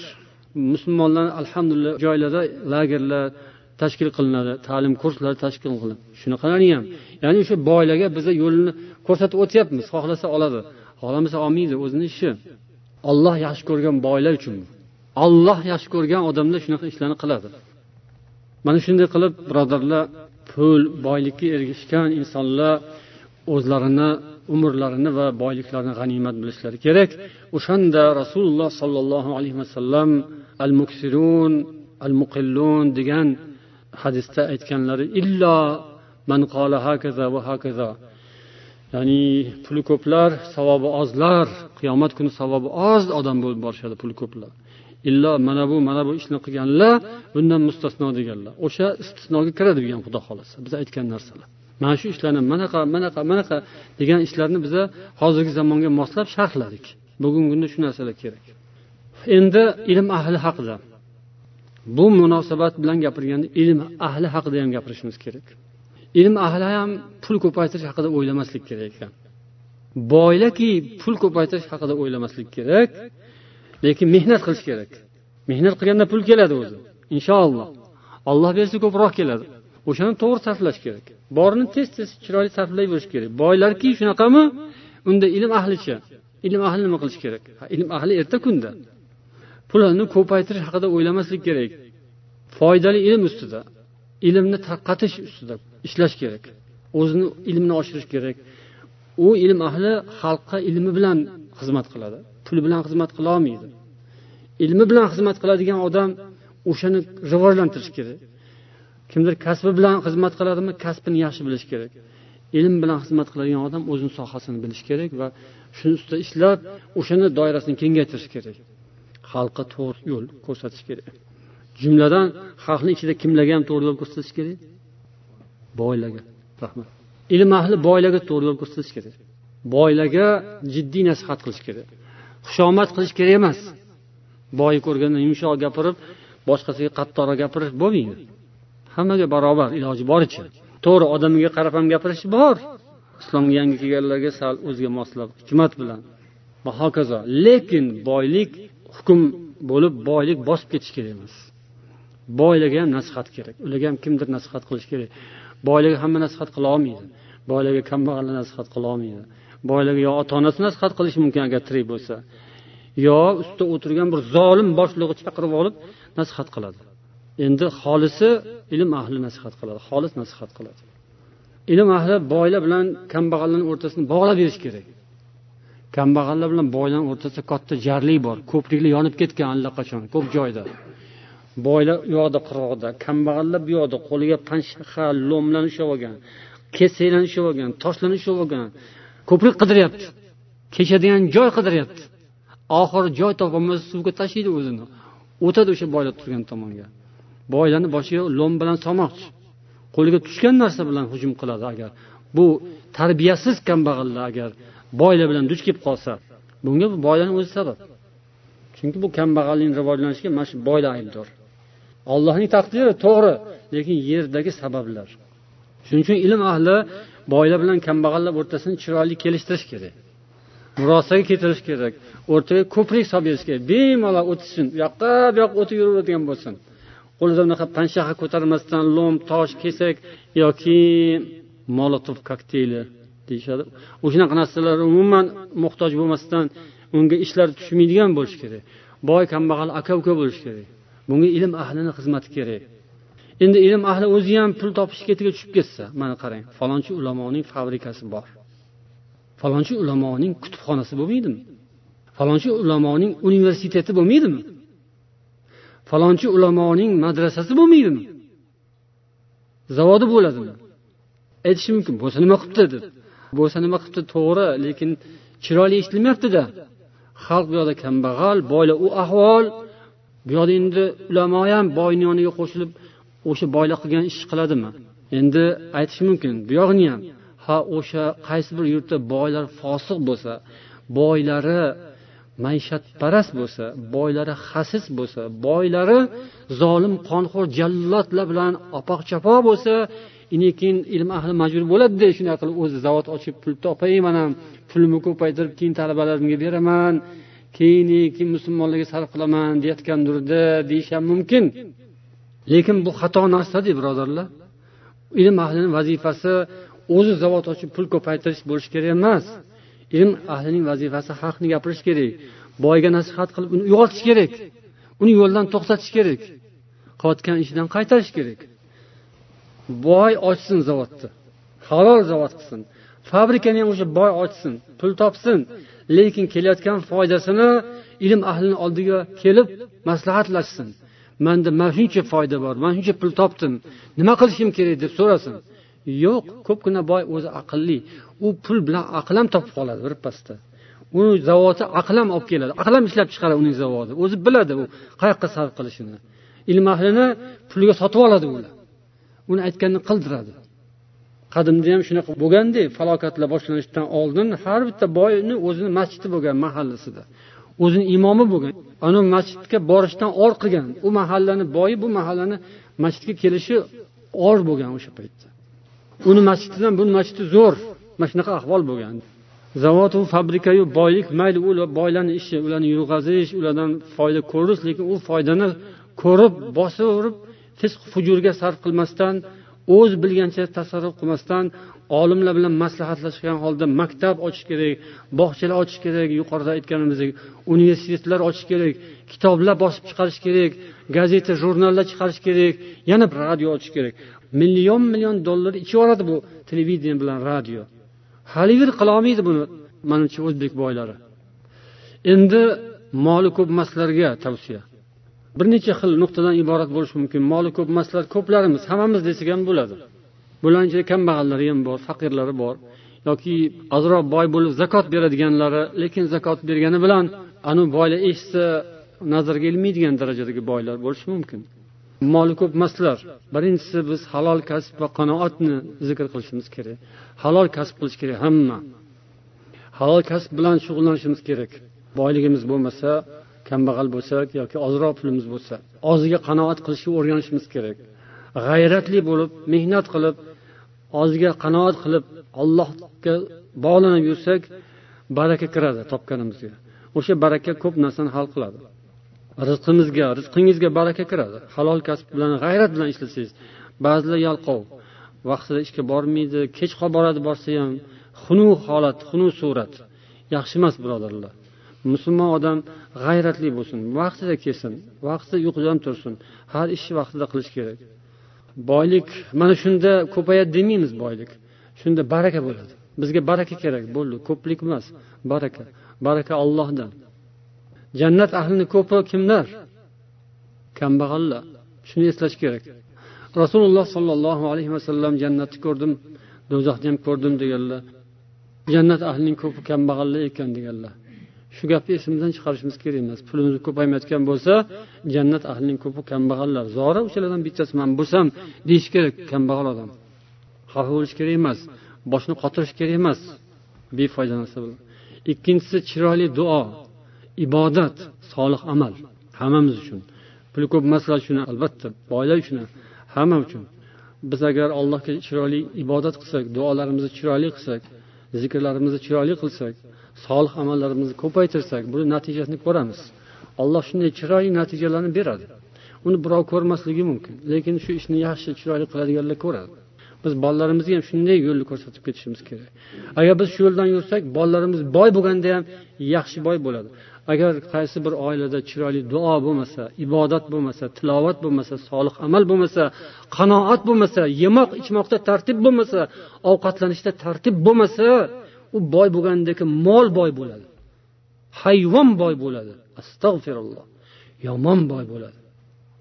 Musulmonlar alhamdulillah joylarda lagerlar tashkil qilinadi ta'lim kurslari tashkil qilinadi shunaqalarni ham. Ya'ni o'sha boylarga biza yo'lni ko'rsatib o'tyapmiz xohlasa oladi. Xohlamasa olmaydi o'zini ishi. Olloh yaxshi ko'rgan boylar uchun. Olloh yaxshi ko'rgan odamlar shunaqa ishlarni qiladi. Mana shunday qilib birodarlar pul boylikka erishgan insonlar o'zlarini umrlarini va boyliklarini g'animat bilishlari kerak. O'shanda rasululloh sollallohu alayhi vasallam al muksirun al muqillun degan hadisda aytganlari illo man qola hakaza va hakaza. Ya'ni puli ko'plar savobi ozlar. Qiyomat kuni savobi oz odam bo'lib borishadi puli ko'plar. Illo mana bu mana bu ishni qilganlar bundan mustasno deganlar. O'sha istisnoga kiradi degan xudo xohlasa. Biz aytgan narsalar. Mana shu ishlarni manaqa manaqa manaqa degan ishlarni biza hozirgi zamonga moslab sharhladik. Bugungi kunda shu narsalar kerak. Endi ilm ahli haqida. Bu munosabat bilan gapirganda ilm ahli haqida ham gapirishimiz kerak. Ilm ahli ham pul ko'paytirish haqida o'ylamaslik kerak ekan. Boylarki pul ko'paytirish haqida o'ylamaslik kerak lekin mehnat qilish kerak. Mehnat qilganda pul keladi o'zi. Inshaalloh. Olloh bersa ko'proq keladi. O'shani to'g'ri sarflash kerak. Borini tez tez chiroyli sarflayverish kerak. Boylarki shunaqami? Unda ilm ahlicha ilm ahli nima qilish kerak? Ilm ahli erta kunda. Pulni ko'paytirish haqida o'ylamaslik kerak. Foydali ilm ustida ilmni tarqatish ustida ishlash kerak. O'zini ilmini oshirish kerak. U ilm ahli xalqqa ilmi bilan xizmat qiladi pul bilan xizmat qilolmaydi ilmi bilan xizmat qiladigan odam o'shani rivojlantirish kerak. Kimdir kasbi bilan xizmat qiladimi kasbini yaxshi bilish kerak. Ilm bilan xizmat qiladigan odam o'zini sohasini bilishi kerak va shuni ustida ishlab o'shani doirasini kengaytirish kerak. Xalqqa to'g'ri yo'l ko'rsatish kerak. Jumladan xalqni ichida kimlarga ham to'g'ri yo'l ko'rsatish kerak? Boylarga. Rahmat. Ilm ahli boylarga to'g'ri yo'l ko'rsatish kerak. Boylarga jiddiy nasihat qilish kerak. Xushomad qilish kerak emas. Boyni ko'rganda yumshoq gapirib boshqasiga qattiqroq gapirish bo'lmaydi. Hammaga barobar iloji boricha to'g'ri odamiga qarab ham gapirish bor. Islomga yangi kelganlarga sal o'ziga moslab hikmat bilan. Va hokazo lekin boylik hukm bo'lib boylik bosib ketish kerak emas. Boylarga ham nasihat kerak. Ularga ham kimdir nasihat qilish kerak. Boylarga hamma nasihat qila olmaydi. Boylarga kambag'allar nasihat qila olmaydi. Boylarga yo ota onasi nasihat qilishi mumkin agar tirik bo'lsa yo ustida o'tirgan bir zolim boshlig'i chaqirib olib nasihat qiladi. Endi xolisi ilm ahli nasihat qiladi xolis nasihat qiladi. Ilm ahli boylar bilan kambag'allarni o'rtasini bog'lab berish kerak. Kambag'allar bilan boylarni o'rtasida katta jarlik bor ko'priklar yonib ketgan allaqachon ko'p joyda. Boylar u yoqda qirg'oqda kambag'allar bu yoqda qo'liga panshaxa lo'mlarni ushlab olgan kesaklarni ushlab olgan toshlarni ushlab olgan ko'prik qidiryapti kechadigan joy qidiryapti. Oxiri joy topolmasa suvga tashlaydi o'zini. O'tadi o'sha boylar turgan tomonga. Boylarni boshiga lo'm bilan solmoqchi. Qo'liga tushgan narsa bilan hujum qiladi agar. Bu tarbiyasiz kambag'allar agar boylar bilan duch kelib qolsa bunga bu boylarni o'zi sabab. Chunki bu kambag'allikni rivojlanishiga mana shu boylar aybdor. Allohning taqdiri to'g'ri lekin yerdagi sabablar. Shuning uchun ilm ahli boylar bilan kambag'allar o'rtasini chiroyli kelishtirish kerak. Murosaga keltirish kerak. O'rtaga ko'prik solib berish kerak. Bemalol o'tishsin. U yoqqa bu yoqqa o'tib yuraveradigan bo'lsin. Qo'lida unaqa panshaxa ko'tarmasdan lo'm tosh kesak yoki molotov kokteyli deyishadi. O'shanaqa narsalar umuman muhtoj bo'lmasdan unga ishlar tushmaydigan bo'lishi kerak. Boy kambag'al aka uka bo'lishi kerak. Bunga ilm ahlini xizmati kerak. Endi ilm ahli o'zi ham pul topish ketiga tushib ketsa mana qarang falonchi ulamoning fabrikasi bor. Falonchi ulamoning kutubxonasi bo'lmaydimi? Falonchi ulamoning universiteti bo'lmaydimi? Falonchi ulamoning madrasasi bo'lmaydimi? Zavodi bo'ladimi? Aytishi mumkin bo'lsa nima qilibdi deb. Bo'lsa nima qilibdi to'g'ri lekin chiroyli eshitilmayaptida xalq bu yoqda kambag'al boylar u ahvol. Bu yoqda endi ulamo ham boyni yoniga qo'shilib o'sha boylar qilgan ishni qiladimi? Endi aytish mumkin bu yog'ini ham. Ha o'sha qaysi bir yurtda boylar fosiq bo'lsa boylari maishatparast bo'lsa boylari xasis bo'lsa boylari zolim qonxo'r jallodlar bilan opoq chapoq bo'lsa keyin ilm ahli majbur bo'ladida shunday qilib o'zi zavod ochib pul topay man ham pulimni ko'paytirib keyin talabalarimga beraman keyin keyin musulmonlarga sarf qilaman deyayotgandurda deyish ham mumkin. Lekin bu xato narsada birodarlar. Ilm ahlini vazifasi o'zi zavod ochib pul ko'paytirish bo'lishi kerak emas. Ilm ahlining vazifasi haqni gapirish kerak. Boyga nasihat qilib uni uyg'otish kerak. Uni yo'ldan to'xtatish kerak. Qilayotgan ishidan qaytarish kerak. Boy ochsin zavodni. Halol zavod qilsin. Fabrikani ham o'sha boy ochsin pul topsin. Lekin kelayotgan foydasini ilm ahlini oldiga kelib maslahatlashsin. Manda mana shuncha foyda bor mana shuncha pul topdim. Nima qilishim kerak deb so'rasin. Yo'q ko'pgina boy o'zi aqlli. U pul bilan aql ham topib qoladi birpasda uni zavodi aql ham olib keladi. Aql ham ishlab chiqaradi uning zavodi. O'zi biladi u qayoqqa sarf qilishini. Ilm ahlini pulga sotib oladi ular. Uni aytganini qildiradi. Qadimda ham shunaqa bo'lganda falokatlar boshlanishidan oldin har bitta boyni o'zini masjidi bo'lgan mahallasida. O'zini imomi bo'lgan. Ana masjidga borishdan or qilgan. U mahallani boyi bu mahallani masjidga kelishi or bo'lgan o'sha paytda. Uni masjididan buni masjidi zo'r. Mana shunaqa ahvol bo'lgan. Zavodu fabrikayu boylik mayli u boylarni ishi ularni yurg'azish ulardan foyda ko'rish lekin u foydani ko'rib bosaverib fisq fujurga sarf qilmasdan o'z bilgancha tasarruf qilmasdan olimlar bilan maslahatlashgan holda maktab ochish kerak bog'chalar ochish kerak yuqorida aytganimizdek universitetlar ochish kerak kitoblar bosib chiqarish kerak gazeta jurnallar chiqarish kerak yana radio ochish kerak. Million million dollar ichib bu televideniya bilan radio. Haliyver qilolmaydi buni manimcha o'zbek boylari. Endi moli ko'p emaslarga tavsiya. Bir necha xil nuqtadan iborat bo'lishi mumkin. Moli ko'p emaslar ko'plarimiz hammamiz desak ham bo'ladi. Bularni ichida kambag'allari ham bor faqirlari bor. Yoki ozroq boy bo'lib zakot beradiganlari lekin zakot bergani bilan anavi boylar eshitsa nazarga ilmaydigan darajadagi boylar bo'lishi mumkin. Moli ko'p emaslar. Birinchisi biz halol kasb va qanoatni zikr qilishimiz kerak. Halol kasb qilish kerak hamma. Halol kasb bilan shug'ullanishimiz kerak. Boyligimiz bo'lmasa kambag'al bo'lsak yoki ozroq pulimiz bo'lsa oziga qanoat qilishga o'rganishimiz kerak. G'ayratli bo'lib mehnat qilib oziga qanoat qilib allohga bog'lanib yursak baraka kiradi topganimizga. O'sha baraka ko'p narsani hal qiladi. Rizqimizga rizqingizga baraka kiradi. Halol kasb bilan g'ayrat bilan ishlasangiz ba'zilar yalqov vaqtida ishga bormaydi kech qolib boradi borsa ham xunuk holat xunuk surat. Yaxshi emas birodarlar. Musulmon odam g'ayratli bo'lsin vaqtida kelsin vaqtida uyqudan tursin har ishni vaqtida qilish kerak. Boylik mana shunda ko'payadi demaymiz boylik. Shunda baraka bo'ladi. Bizga baraka kerak bo'ldi ko'plik emas baraka. Baraka ollohdan jannat ahlini ko'pi kimlar? Kambag'allar. Shuni eslash kerak. Rasululloh sollallohu alayhi vasallam jannatni ko'rdim do'zaxni ham ko'rdim deganlar. Jannat ahlining ko'pi kambag'allar ekan deganlar. Shu gapni esimizdan chiqarishimiz kerak emas. Pulimiz ko'paymayotgan bo'lsa jannat ahlining ko'pi kambag'allar. Zora o'shalardan bittasi man bo'lsam deyish kerak kambag'al odam. Xafa bo'lish kerak emas boshni qotirish kerak emas. Befoyda narsa bilan ikkinchisi chiroyli duo. Ibodat solih amal hammamiz uchun. Puli ko'p emaslar uchun albatta boylar uchun hamma uchun. Biz agar allohga chiroyli ibodat qilsak duolarimizni chiroyli qilsak zikrlarimizni chiroyli qilsak solih amallarimizni ko'paytirsak buni natijasini ko'ramiz. Alloh shunday chiroyli natijalarni beradi. Uni birov ko'rmasligi mumkin lekin shu ishni yaxshi chiroyli qiladiganlar ko'radi. Biz bolalarimizga ham shunday yo'lni ko'rsatib ketishimiz kerak. Agar biz shu yo'ldan yursak bolalarimiz boy bo'lganda ham yaxshi boy bo'ladi. Agar qaysi bir oilada chiroyli duo bo'lmasa ibodat bo'lmasa tilovat bo'lmasa solih amal bo'lmasa qanoat bo'lmasa yemoq ichmoqda tartib bo'lmasa ovqatlanishda tartib bo'lmasa u boy bo'lgandagi mol boy bo'ladi. Hayvon boy bo'ladi. Astag'firulloh yomon boy bo'ladi.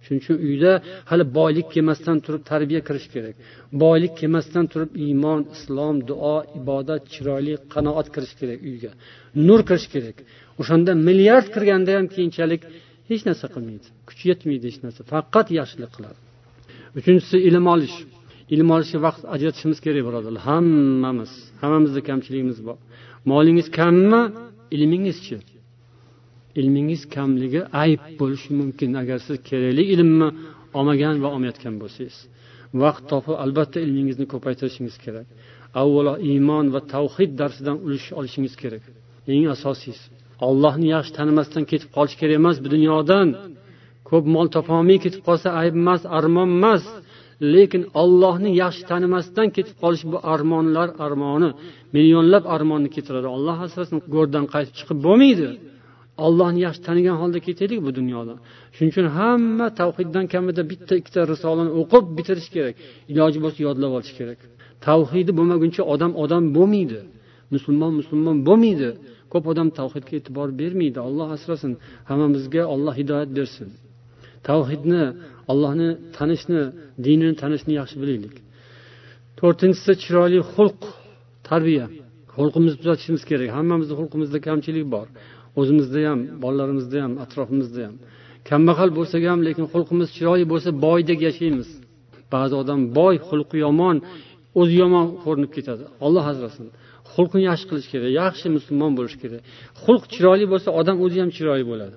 Shuning uchun uyda hali boylik kelmasdan turib tarbiya kirish kerak. Boylik kelmasdan turib iymon islom duo ibodat chiroyli qanoat kirish kerak uyga. Nur kirish kerak. O'shanda milliard kirganda ham keyinchalik hech narsa qilmaydi. Kuchi yetmaydi hech narsa. Faqat yaxshilik qiladi. Uchinchisi ilm olish. Ilm olishga vaqt ajratishimiz kerak birodarlar. Hammamiz hammamizda kamchiligimiz bor. Molingiz kammi? Ilmingizchi ilmingiz kamligi ayb bo'lishi mumkin. Agar siz kerakli ilmni olmagan va olmayotgan bo'lsangiz vaqt topib albatta ilmingizni ko'paytirishingiz kerak. Avvalo iymon va tavhid darsidan ulush olishingiz kerak. Eng asosiysi. Ollohni yaxshi tanimasdan ketib qolish kerak emas bu dunyodan. Ko'p mol topolmay ketib qolsa ayb emas armon emas. Lekin ollohni yaxshi tanimasdan ketib qolish bu armonlar armoni. Millionlab armonni keltiradi olloh asrasin go'rdan qaytib chiqib bo'lmaydi. Ollohni yaxshi tanigan holda ketaylik bu dunyodan. Shuning uchun hamma tavhiddan kamida bitta ikkita risolani o'qib bitirish kerak. Iloji bo'lsa yodlab olish kerak. Tavhidi bo'lmaguncha odam odam bo'lmaydi. Musulmon musulmon bo'lmaydi. Ko'p odam tavhidga e'tibor bermaydi. Olloh asrasin hammamizga olloh hidoyat bersin. Tavhidni allohni tanishni dinini tanishni yaxshi bilaylik. To'rtinchisi chiroyli xulq tarbiya. Xulqimizni tuzatishimiz kerak. Hammamizni xulqimizda kamchilik bor. O'zimizda ham bolalarimizda ham atrofimizda ham. Kambag'al bo'lsak ham lekin xulqimiz chiroyli bo'lsa boydek yashaymiz. Ba'zi odam boy xulqi yomon o'zi yomon ko'rinib ketadi. Olloh asrasin. Xulqini yaxshi qilish kerak yaxshi musulmon bo'lish kerak. Xulq chiroyli bo'lsa odam o'zi ham chiroyli bo'ladi.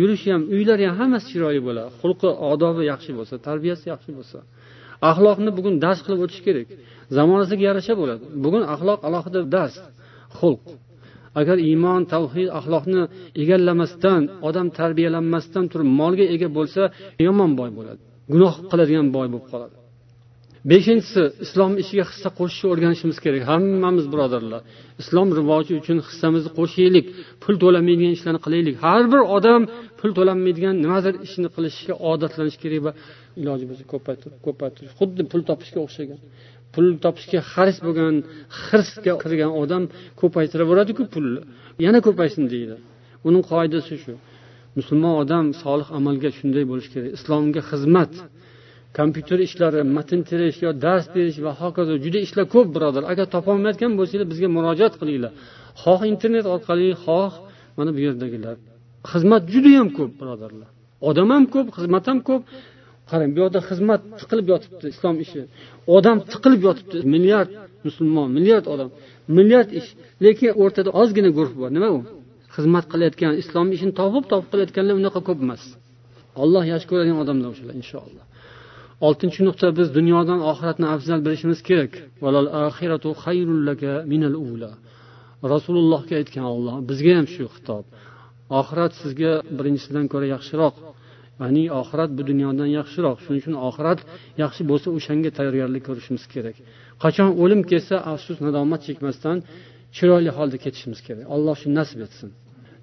Yurishi ham uylari ham hammasi chiroyli bo'ladi. Xulqi odobi yaxshi bo'lsa tarbiyasi yaxshi bo'lsa. Axloqni bugun dars qilib o'tish kerak. Zamonasiga yarasha bo'ladi. Bugun axloq alohida dars xulq. Agar iymon tavhid axloqni egallamasdan odam tarbiyalanmasdan turib molga ega bo'lsa yomon boy bo'ladi. Gunoh qiladigan boy bo'lib qoladi. Beshinchisi islom ishiga hissa qo'shishni o'rganishimiz kerak. Hammamiz birodarlar islom rivoji uchun hissamizni qo'shaylik pul to'lanmaydigan ishlarni qilaylik. Har bir odam pul to'lanmaydigan nimadir ishni qilishga odatlanishi kerak va iloji bo'lsa ko'paytirib ko'paytirish. Xuddi pul topishga o'xshagan pul topishga haris bo'lgan hirsga kirgan odam ko'paytiraveradiku pulni. Yana ko'paysin deydi. Uning qoidasi shu. Musulmon odam solih amalga shunday bo'lishi kerak. Islomga xizmat kompyuter ishlari matn terish yo dars berish va hokazo juda ishlar ko'p birodar. Agar topolmayotgan bo'lsanglar bizga murojaat qilinglar. Xoh internet orqali xoh mana bu yerdagilar. Xizmat judayam ko'p birodarlar. Odam ham ko'p xizmat ham ko'p. Qarang bu yoqda xizmat tiqilib yotibdi islom ishi. Odam tiqilib yotibdi. Milliard musulmon milliard odam milliard ish. Lekin o'rtada ozgina guruh bor. Nima u? Xizmat qilayotgan islom ishini topib topib qilayotganlar unaqa ko'p emas. Alloh yaxshi ko'radigan odamlar o'shalar inshaalloh. Oltinchi nuqta biz dunyodan oxiratni afzal bilishimiz kerak. Rasulullohga aytgan olloh bizga ham shu xitob. Oxirat sizga birinchisidan ko'ra yaxshiroq. Ya'ni oxirat bu dunyodan yaxshiroq. Shuning uchun oxirat yaxshi bo'lsa o'shanga tayyorgarlik ko'rishimiz kerak. Qachon o'lim kelsa afsus nadomat chekmasdan chiroyli holda ketishimiz kerak. Alloh shu nasib etsin.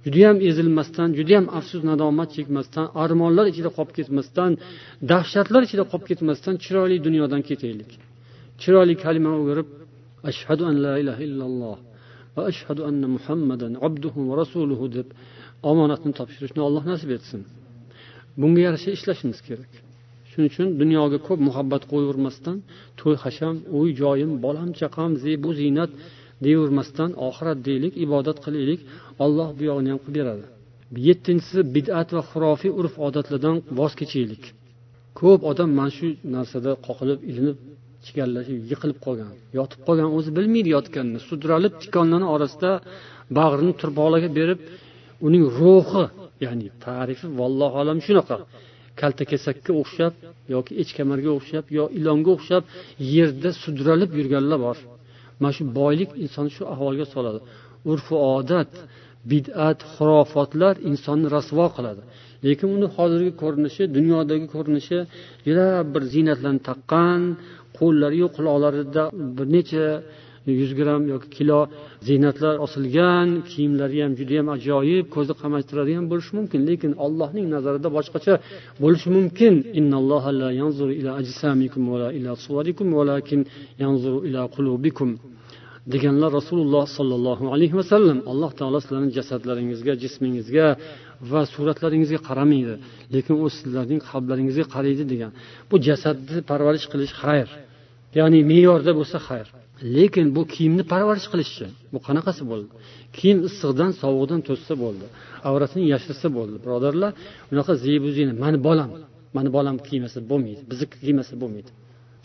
Judayam ezilmasdan judayam afsus nadomat chekmasdan armonlar ichida qolib ketmasdan dahshatlar ichida qolib ketmasdan chiroyli dunyodan ketaylik. Chiroyli kalima o'girib ashhadu an la ilaha illalloh va ashhadu anna muhammadan abduhu va rasuluhu deb omonatni topshirishni alloh nasib etsin. Bunga yarasha ishlashimiz kerak. Shuning uchun dunyoga ko'p muhabbat qo'yavermasdan to'y hasham uy joyim bolam chaqam zebu ziynat deyavermasdan oxirat deylik ibodat qilaylik olloh bu yog'ini ham qilib beradi. Yettinchisi bid'at va xurofiy urf odatlardan voz kechaylik. Ko'p odam mana shu narsada qoqilib ilinib chigallashib yiqilib qolgan yotib qolgan o'zi bilmaydi yotganini. Sudralib tikonlarni orasida bag'rini turpoqlarga berib uning ruhi ya'ni tarifi vallohu alam shunaqa. Kaltakesakka o'xshab yoki echkamarga o'xshab yo ilonga o'xshab yerda sudralib yurganlar bor. Mana shu boylik insonni shu ahvolga soladi. Urf odat bid'at xurofotlar insonni rasvo qiladi. Lekin uni hozirgi ko'rinishi dunyodagi ko'rinishi juda bir ziynatlarni taqqan qo'llariyu quloqlarida bir necha yuz gramm yoki kilo ziynatlar osilgan kiyimlari ham judayam ajoyib ko'zni qamashtiradigan bo'lishi mumkin. Lekin allohning nazarida boshqacha bo'lishi mumkin. Deganlar rasululloh sollallohu alayhi vasallam alloh taolo sizlarni jasadlaringizga jismingizga va suratlaringizga qaramaydi. Lekin u sizlarning qalblaringizga qaraydi degan. Bu jasadni parvarish qilish xayr. Ya'ni me'yorda bo'lsa xayr. Lekin bu kiyimni parvarish qilishchi bu qanaqasi bo'ldi? Kiyim issiqdan sovuqdan to'ssa bo'ldi. Avratini yashirsa bo'ldi. Birodarlar unaqa zebu ziyna mani bolam mani bolam kiymasa bo'lmaydi. Bizniki kiymasa bo'lmaydi.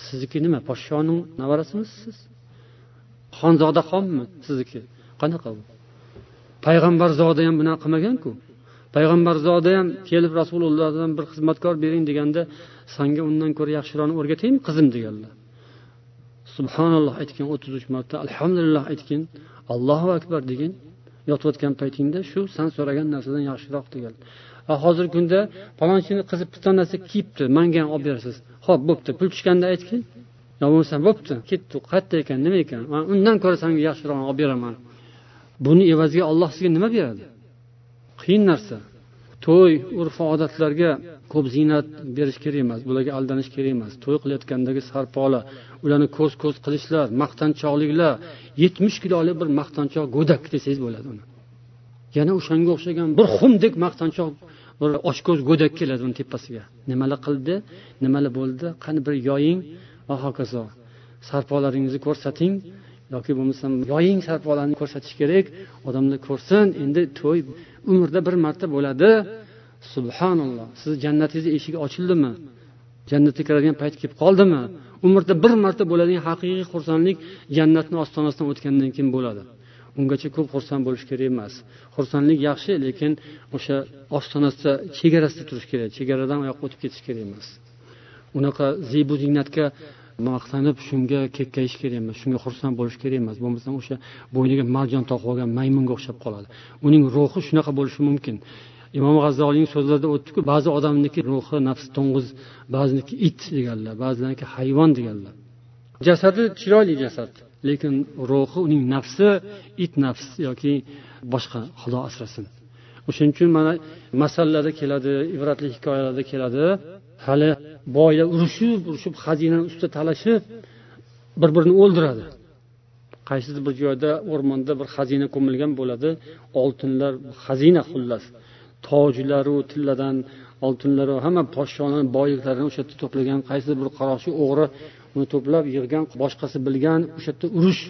Sizniki nima podshoning nevarasimisiz siz? Xonmi sizniki? Qanaqa u payg'ambarzoda ham bunaqa qilmaganku. Payg'ambarzoda ham kelib rasulullohdan bir xizmatkor bering deganda sanga undan ko'ra yaxshiroqni o'rgataymi qizim? deganlar. Subhanalloh aytgin o'ttiz uch marta alhamdulillah aytgin allohu akbar degin yotayotgan paytingda shu san so'ragan narsadan yaxshiroq degan. Hozirgi kunda palonchini qizi bitta narsa kiyibdi manga ham olib berasiz. Ho'p bo'pti. Pul tushganda aytgin yo bo'lmasa bo'pti. Ketdi qayerda ekan nima ekan? Man undan ko'ra sanga yaxshirog'ini olib beraman. Buni evaziga olloh sizga nima beradi? Qiyin narsa. To'y urf odatlarga ko'p ziynat berish kerak emas bularga aldanish kerak emas. To'y qilayotgandagi sarpolar ularni ko'z ko'z qilishlar maqtanchoqliklar yetmish kilolik bir maqtanchoq go'dak desangiz bo'ladi uni. Yana o'shanga o'xshagan bir xumdek maqtanchoq bir oshko'z go'dak keladi uni tepasiga. Nimalar qildi? Nimalar bo'ldi? Qani bir yoying? Va hokazo sarpolaringizni ko'rsating yoki bo'lmasam yoying sarpolarni ko'rsatish kerak odamlar ko'rsin endi to'y umrda bir marta bo'ladi. Subhanalloh sizni jannatingizni eshigi ochildimi? Jannatga kiradigan payt kelib qoldimi? Umrda bir marta bo'ladigan haqiqiy xursandlik jannatni ostonasidan o'tgandan keyin bo'ladi. Ungacha ko'p xursand bo'lish kerak emas. Xursandlik yaxshi lekin o'sha ostonasida chegarasida turish kerak chegaradan oyoqqa o'tib ketish kerak emas. Unaqa zebu ziynatga maqtanib shunga kekkayish kerak emas shunga xursand bo'lish kerak emas. Bo'lmasam o'sha bo'yniga marjon toqib olgan maymunga o'xshab qoladi. Uning ruhi shunaqa bo'lishi mumkin. Imom g'azzoliyning so'zlarida o'tdiku ba'zi odamniki ruhi nafs to'ng'iz ba'ziniki it deganlar ba'zilarniki hayvon deganlar. Jasadi chiroyli jasad lekin ruhi uning nafsi it nafs yoki boshqa xudo asrasin. O'shaning uchun mana masallarda keladi ibratli hikoyalarda keladi. Hali boylar urushib urushib xazinani ustida talashib bir birini o'ldiradi. Qaysidir bir joyda o'rmonda bir xazina ko'milgan bo'ladi. Oltinlar xazina xullas. Tojlaru tilladan oltinlaru hamma podsholarni boyliklarini o'sha yerda to'plagan. Qaysidir bir qaroqchi o'g'ri uni to'plab yig'gan boshqasi bilgan o'sha yerda urush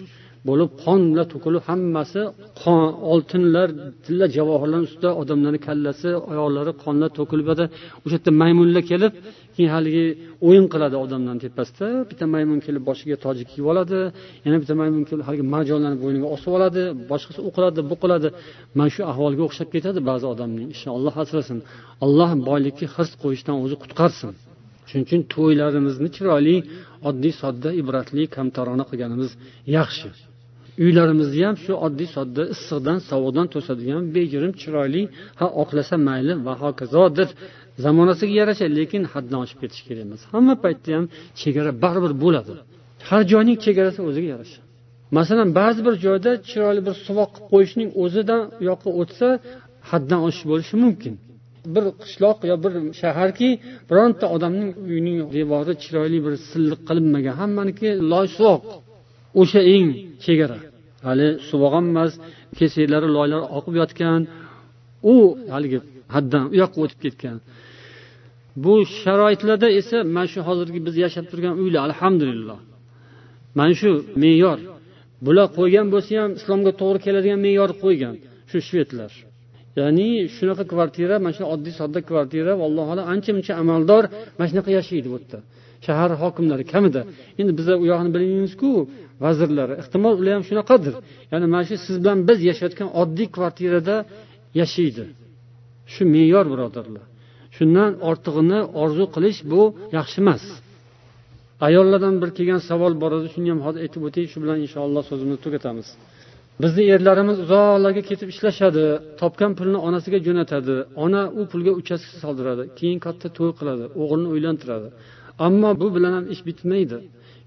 bo'lib qon bilan to'kilib hammasi qon oltinlar tilla javohirlar ustida odamlarni kallasi oyoqlari qonlar to'kilib yotadi o'sha yerda maymunlar kelib keyin haligi o'yin qiladi odamlarni tepasida. Bitta maymun kelib boshiga tojik kiyib oladi yana bitta maymun kelib haligi marjonlarni bo'yniga osib oladi boshqasi u qiladi bu qiladi mana shu ahvolga o'xshab ketadi ba'zi odamning ishi alloh asrasin alloh boylikka hirs qo'yishdan o'zi qutqarsin. Shuning uchun to'ylarimizni chiroyli oddiy sodda ibratli kamtarona qilganimiz yaxshi. Uylarimizni ham shu oddiy sodda issiqdan sovuqdan to'sadigan bejirim chiroyli ha oqlasa mayli va hokazodir zamonasiga yarasha lekin haddan oshib ketish kerak emas. Hamma paytda ham chegara baribir bo'ladi. Har joyning chegarasi o'ziga yarasha. Masalan ba'zi bir joyda chiroyli bir suvoq qilib qo'yishning o'zidan u yoqqa o'tsa haddan oshish bo'lishi mumkin. Bir qishloq yo bir shaharki bironta odamning uyining devori chiroyli bir silliq qilinmagan hammaniki loy suvoq o'sha eng chegara. Hali suv ham emas kesaklari loylari oqib yotgan u haligi haddan u yoqqa o'tib ketgan. Bu sharoitlarda esa mana shu hozirgi biz yashab turgan uylar alhamdulillah. Mana shu me'yor bular qo'ygan bo'lsa ham islomga to'g'ri keladigan me'yor qo'ygan shu shvedlar ya'ni shunaqa kvartira mana shu oddiy sodda kvartira alloh alam ancha muncha amaldor mana shunaqa yashaydi bu yerda. Shahar hokimlari kamida. Endi bizlar u yog'ini bilmaymizku vazirlari. Ehtimol ular ham shunaqadir. Ya'ni mana shu siz bilan biz yashayotgan oddiy kvartirada yashaydi. Shu me'yor birodarlar. Shundan ortig'ini orzu qilish bu yaxshi emas. Ayollardan bir kelgan savol bor edi shuni ham hozir aytib o'tay shu bilan inshaalloh so'zimizni tugatamiz. Bizni erlarimiz uzoqlarga ketib ishlashadi topgan pulni onasiga jo'natadi ona u pulga uchastka soldiradi keyin katta to'y qiladi o'g'lini uylantiradi ammo bu bilan ham ish bitmaydi.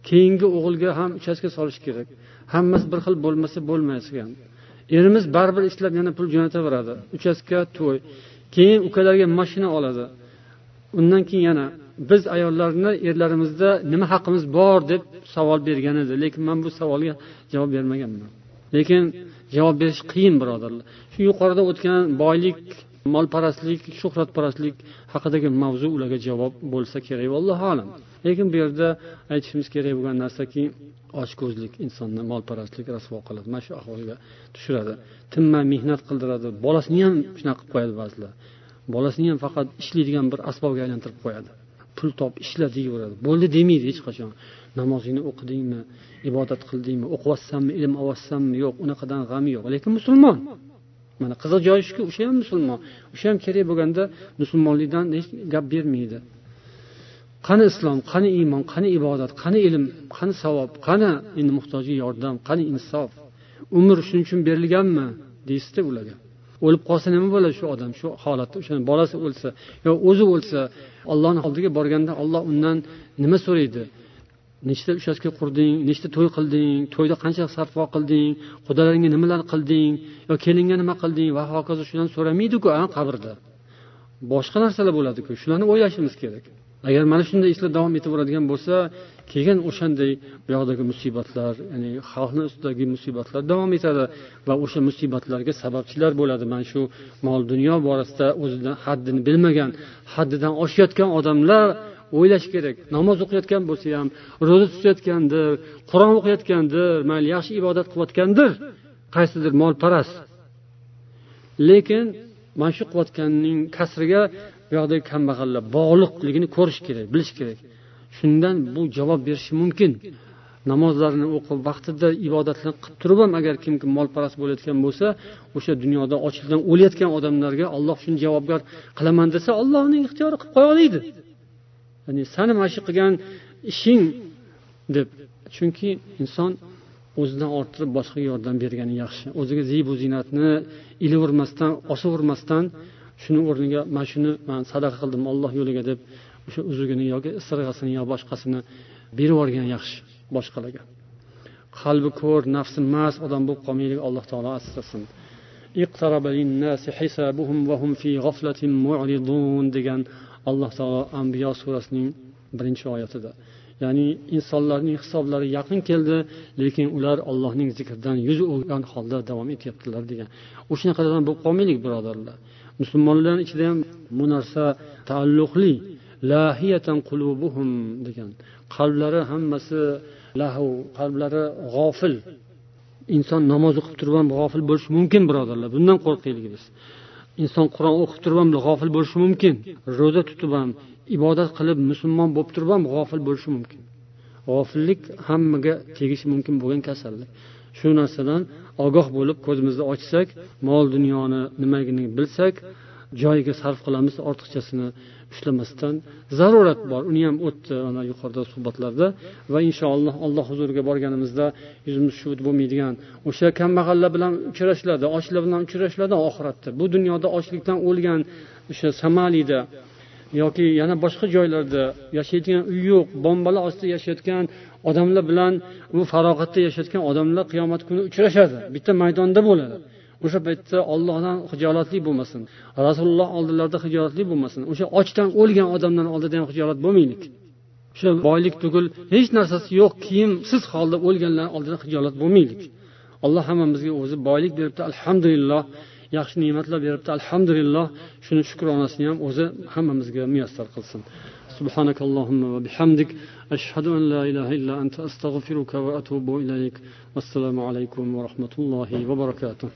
Keyingi o'g'ilga ham uchastka solish kerak. Hammasi bir xil bo'lmasa bo'lmaydigan erimiz baribir ishlab yana pul jo'nataveradi. Uchastka to'y. Keyin ukalarga mashina oladi. Undan keyin yana biz ayollarni erlarimizda nima haqqimiz bor deb savol bergan edi. Lekin man bu savolga javob bermaganman. Lekin javob berish qiyin birodarlar. Shu yuqorida o'tgan boylik molparastlik shuhratparastlik haqidagi mavzu ularga javob bo'lsa kerak allohu alam. Lekin bu yerda aytishimiz kerak bo'lgan narsaki ochko'zlik insonni molparastlik rasvo qiladi mana shu ahvolga tushiradi. Tinmay mehnat qildiradi bolasini ham shunaqa qilib qo'yadi ba'zilar. Bolasini ham faqat ishlaydigan bir asbobga aylantirib qo'yadi. Pul top ishla deyaveradi bo'ldi demaydi hech qachon. Namozingni o'qidingmi ibodat qildingmi o'qiyapsanmi ilm olyapsanmi yo'q unaqadan g'ami yo'q. Lekin musulmon mana qiziq joyi shuki o'sha ham musulmon. O'sha ham kerak bo'lganda musulmonlikdan hech gap bermaydi. Qani islom qani iymon qani ibodat qani ilm qani savob qani endi muhtojga yordam qani insof? Umr shuning uchun berilganmi? Deysizda ularga. O'lib qolsa nima bo'ladi shu odam? Shu holatda o'shani bolasi o'lsa yo o'zi o'lsa ollohni oldiga borganda olloh undan nima so'raydi? Nechta uchastka qurding? Nechta to'y qilding? To'yda qancha sarfo qilding? Qudalaringga nimalar qilding? Yo kelinga nima qilding? Va hokazo shularni so'ramaydiku a qabrda. Boshqa narsalar bo'ladiku. Shularni o'ylashimiz kerak. Agar mana shunday ishlar davom etaveradigan bo'lsa keyin o'shanday buyoqdagi musibatlar ya'ni xalqni ustidagi musibatlar davom etadi va o'sha musibatlarga sababchilar bo'ladi. Mana shu mol dunyo borasida o'zidan haddini bilmagan haddidan oshayotgan odamlar o'ylash kerak. Namoz o'qiyotgan bo'lsa ham ro'za tutayotgandir qur'on o'qiyotgandir mayli yaxshi ibodat qilayotgandir qaysidir molparast. Lekin mana shu qilayotganning kasriga bu yoqdagi kambag'allar bog'liqligini ko'rish kerak bilish kerak. Shundan bu javob berishi mumkin. Namozlarini o'qib vaqtida ibodatlarni qilib turib ham agar kimki molparast bo'layotgan bo'lsa o'sha dunyoda ochlikdan o'layotgan odamlarga olloh shuni javobgar qilaman desa ollohning ixtiyori qilib qo'ya oladi ya'ni sani mana shu qilgan ishing deb. Chunki inson o'zidan orttirib boshqaga yordam bergani yaxshi. O'ziga ziybu ziynatni ilavermasdan osavermasdan shuni o'rniga mana shuni man sadaqa qildim olloh yo'liga deb o'sha uzugini yoki isirg'asini yo boshqasini berib yuborgan yaxshi boshqalarga. Qalbi ko'r nafsi mast odam bo'lib qolmaylik alloh taolo asrasin. Degan alloh taolo ambiyo surasining birinchi oyatida. Ya'ni insonlarning hisoblari yaqin keldi lekin ular allohning zikridan yuz o'girgan holda davom etyaptilar degan. O'shanaqadan bo'lib qolmaylik birodarlar. Musulmonlarni ichida ham bu narsa taalluqli. Lahiyatan qulubuhum degan. Qalblari hammasi lahu qalblari g'ofil. Inson namoz o'qib turib ham g'ofil bo'lishi mumkin birodarlar. Bundan qo'rqaylik biz. Inson qur'on o'qib turib ham g'ofil bo'lishi mumkin. Ro'za tutib ham ibodat qilib musulmon bo'lib turib ham g'ofil bo'lishi mumkin. G'ofillik hammaga tegishi mumkin bo'lgan kasallik. Shu narsadan ogoh bo'lib ko'zimizni ochsak mol dunyoni nimaligini bilsak joyiga sarf qilamiz ortiqchasini. Ushlamasdan zarurat bor. Uni ham o'tdi ana yuqorida suhbatlarda va inshaalloh alloh huzuriga borganimizda yuzimiz shuvit bo'lmaydigan. O'sha kambag'allar bilan uchrashiladi ochlar bilan uchrashiladi oxiratda. Bu dunyoda ochlikdan o'lgan o'sha somalida yoki yana boshqa joylarda yashaydigan uy yo'q bombalar ostida yashayotgan odamlar bilan u farog'atda yashayotgan odamlar qiyomat kuni uchrashadi. Bitta maydonda bo'ladi. o'sha paytda ollohdan hijolatli bo'lmasin rasululloh oldilarida hijolatli bo'lmasin o'sha ochdan o'lgan odamlarni oldida ham hijolat bo'lmaylik o'sha boylik tugul hech narsasi yo'q kiyimsiz holda o'lganlar oldida hijolat bo'lmaylik alloh hammamizga o'zi boylik beribdi alhamdulillah yaxshi ne'matlar beribdi alhamdulillah shuni shukronasini ham o'zi hammamizga muyassar qilsin سبحانك اللهم وبحمدك أشهد أن لا إله إلا أنت أستغفرك وأتوب إليك والسلام عليكم ورحمة الله وبركاته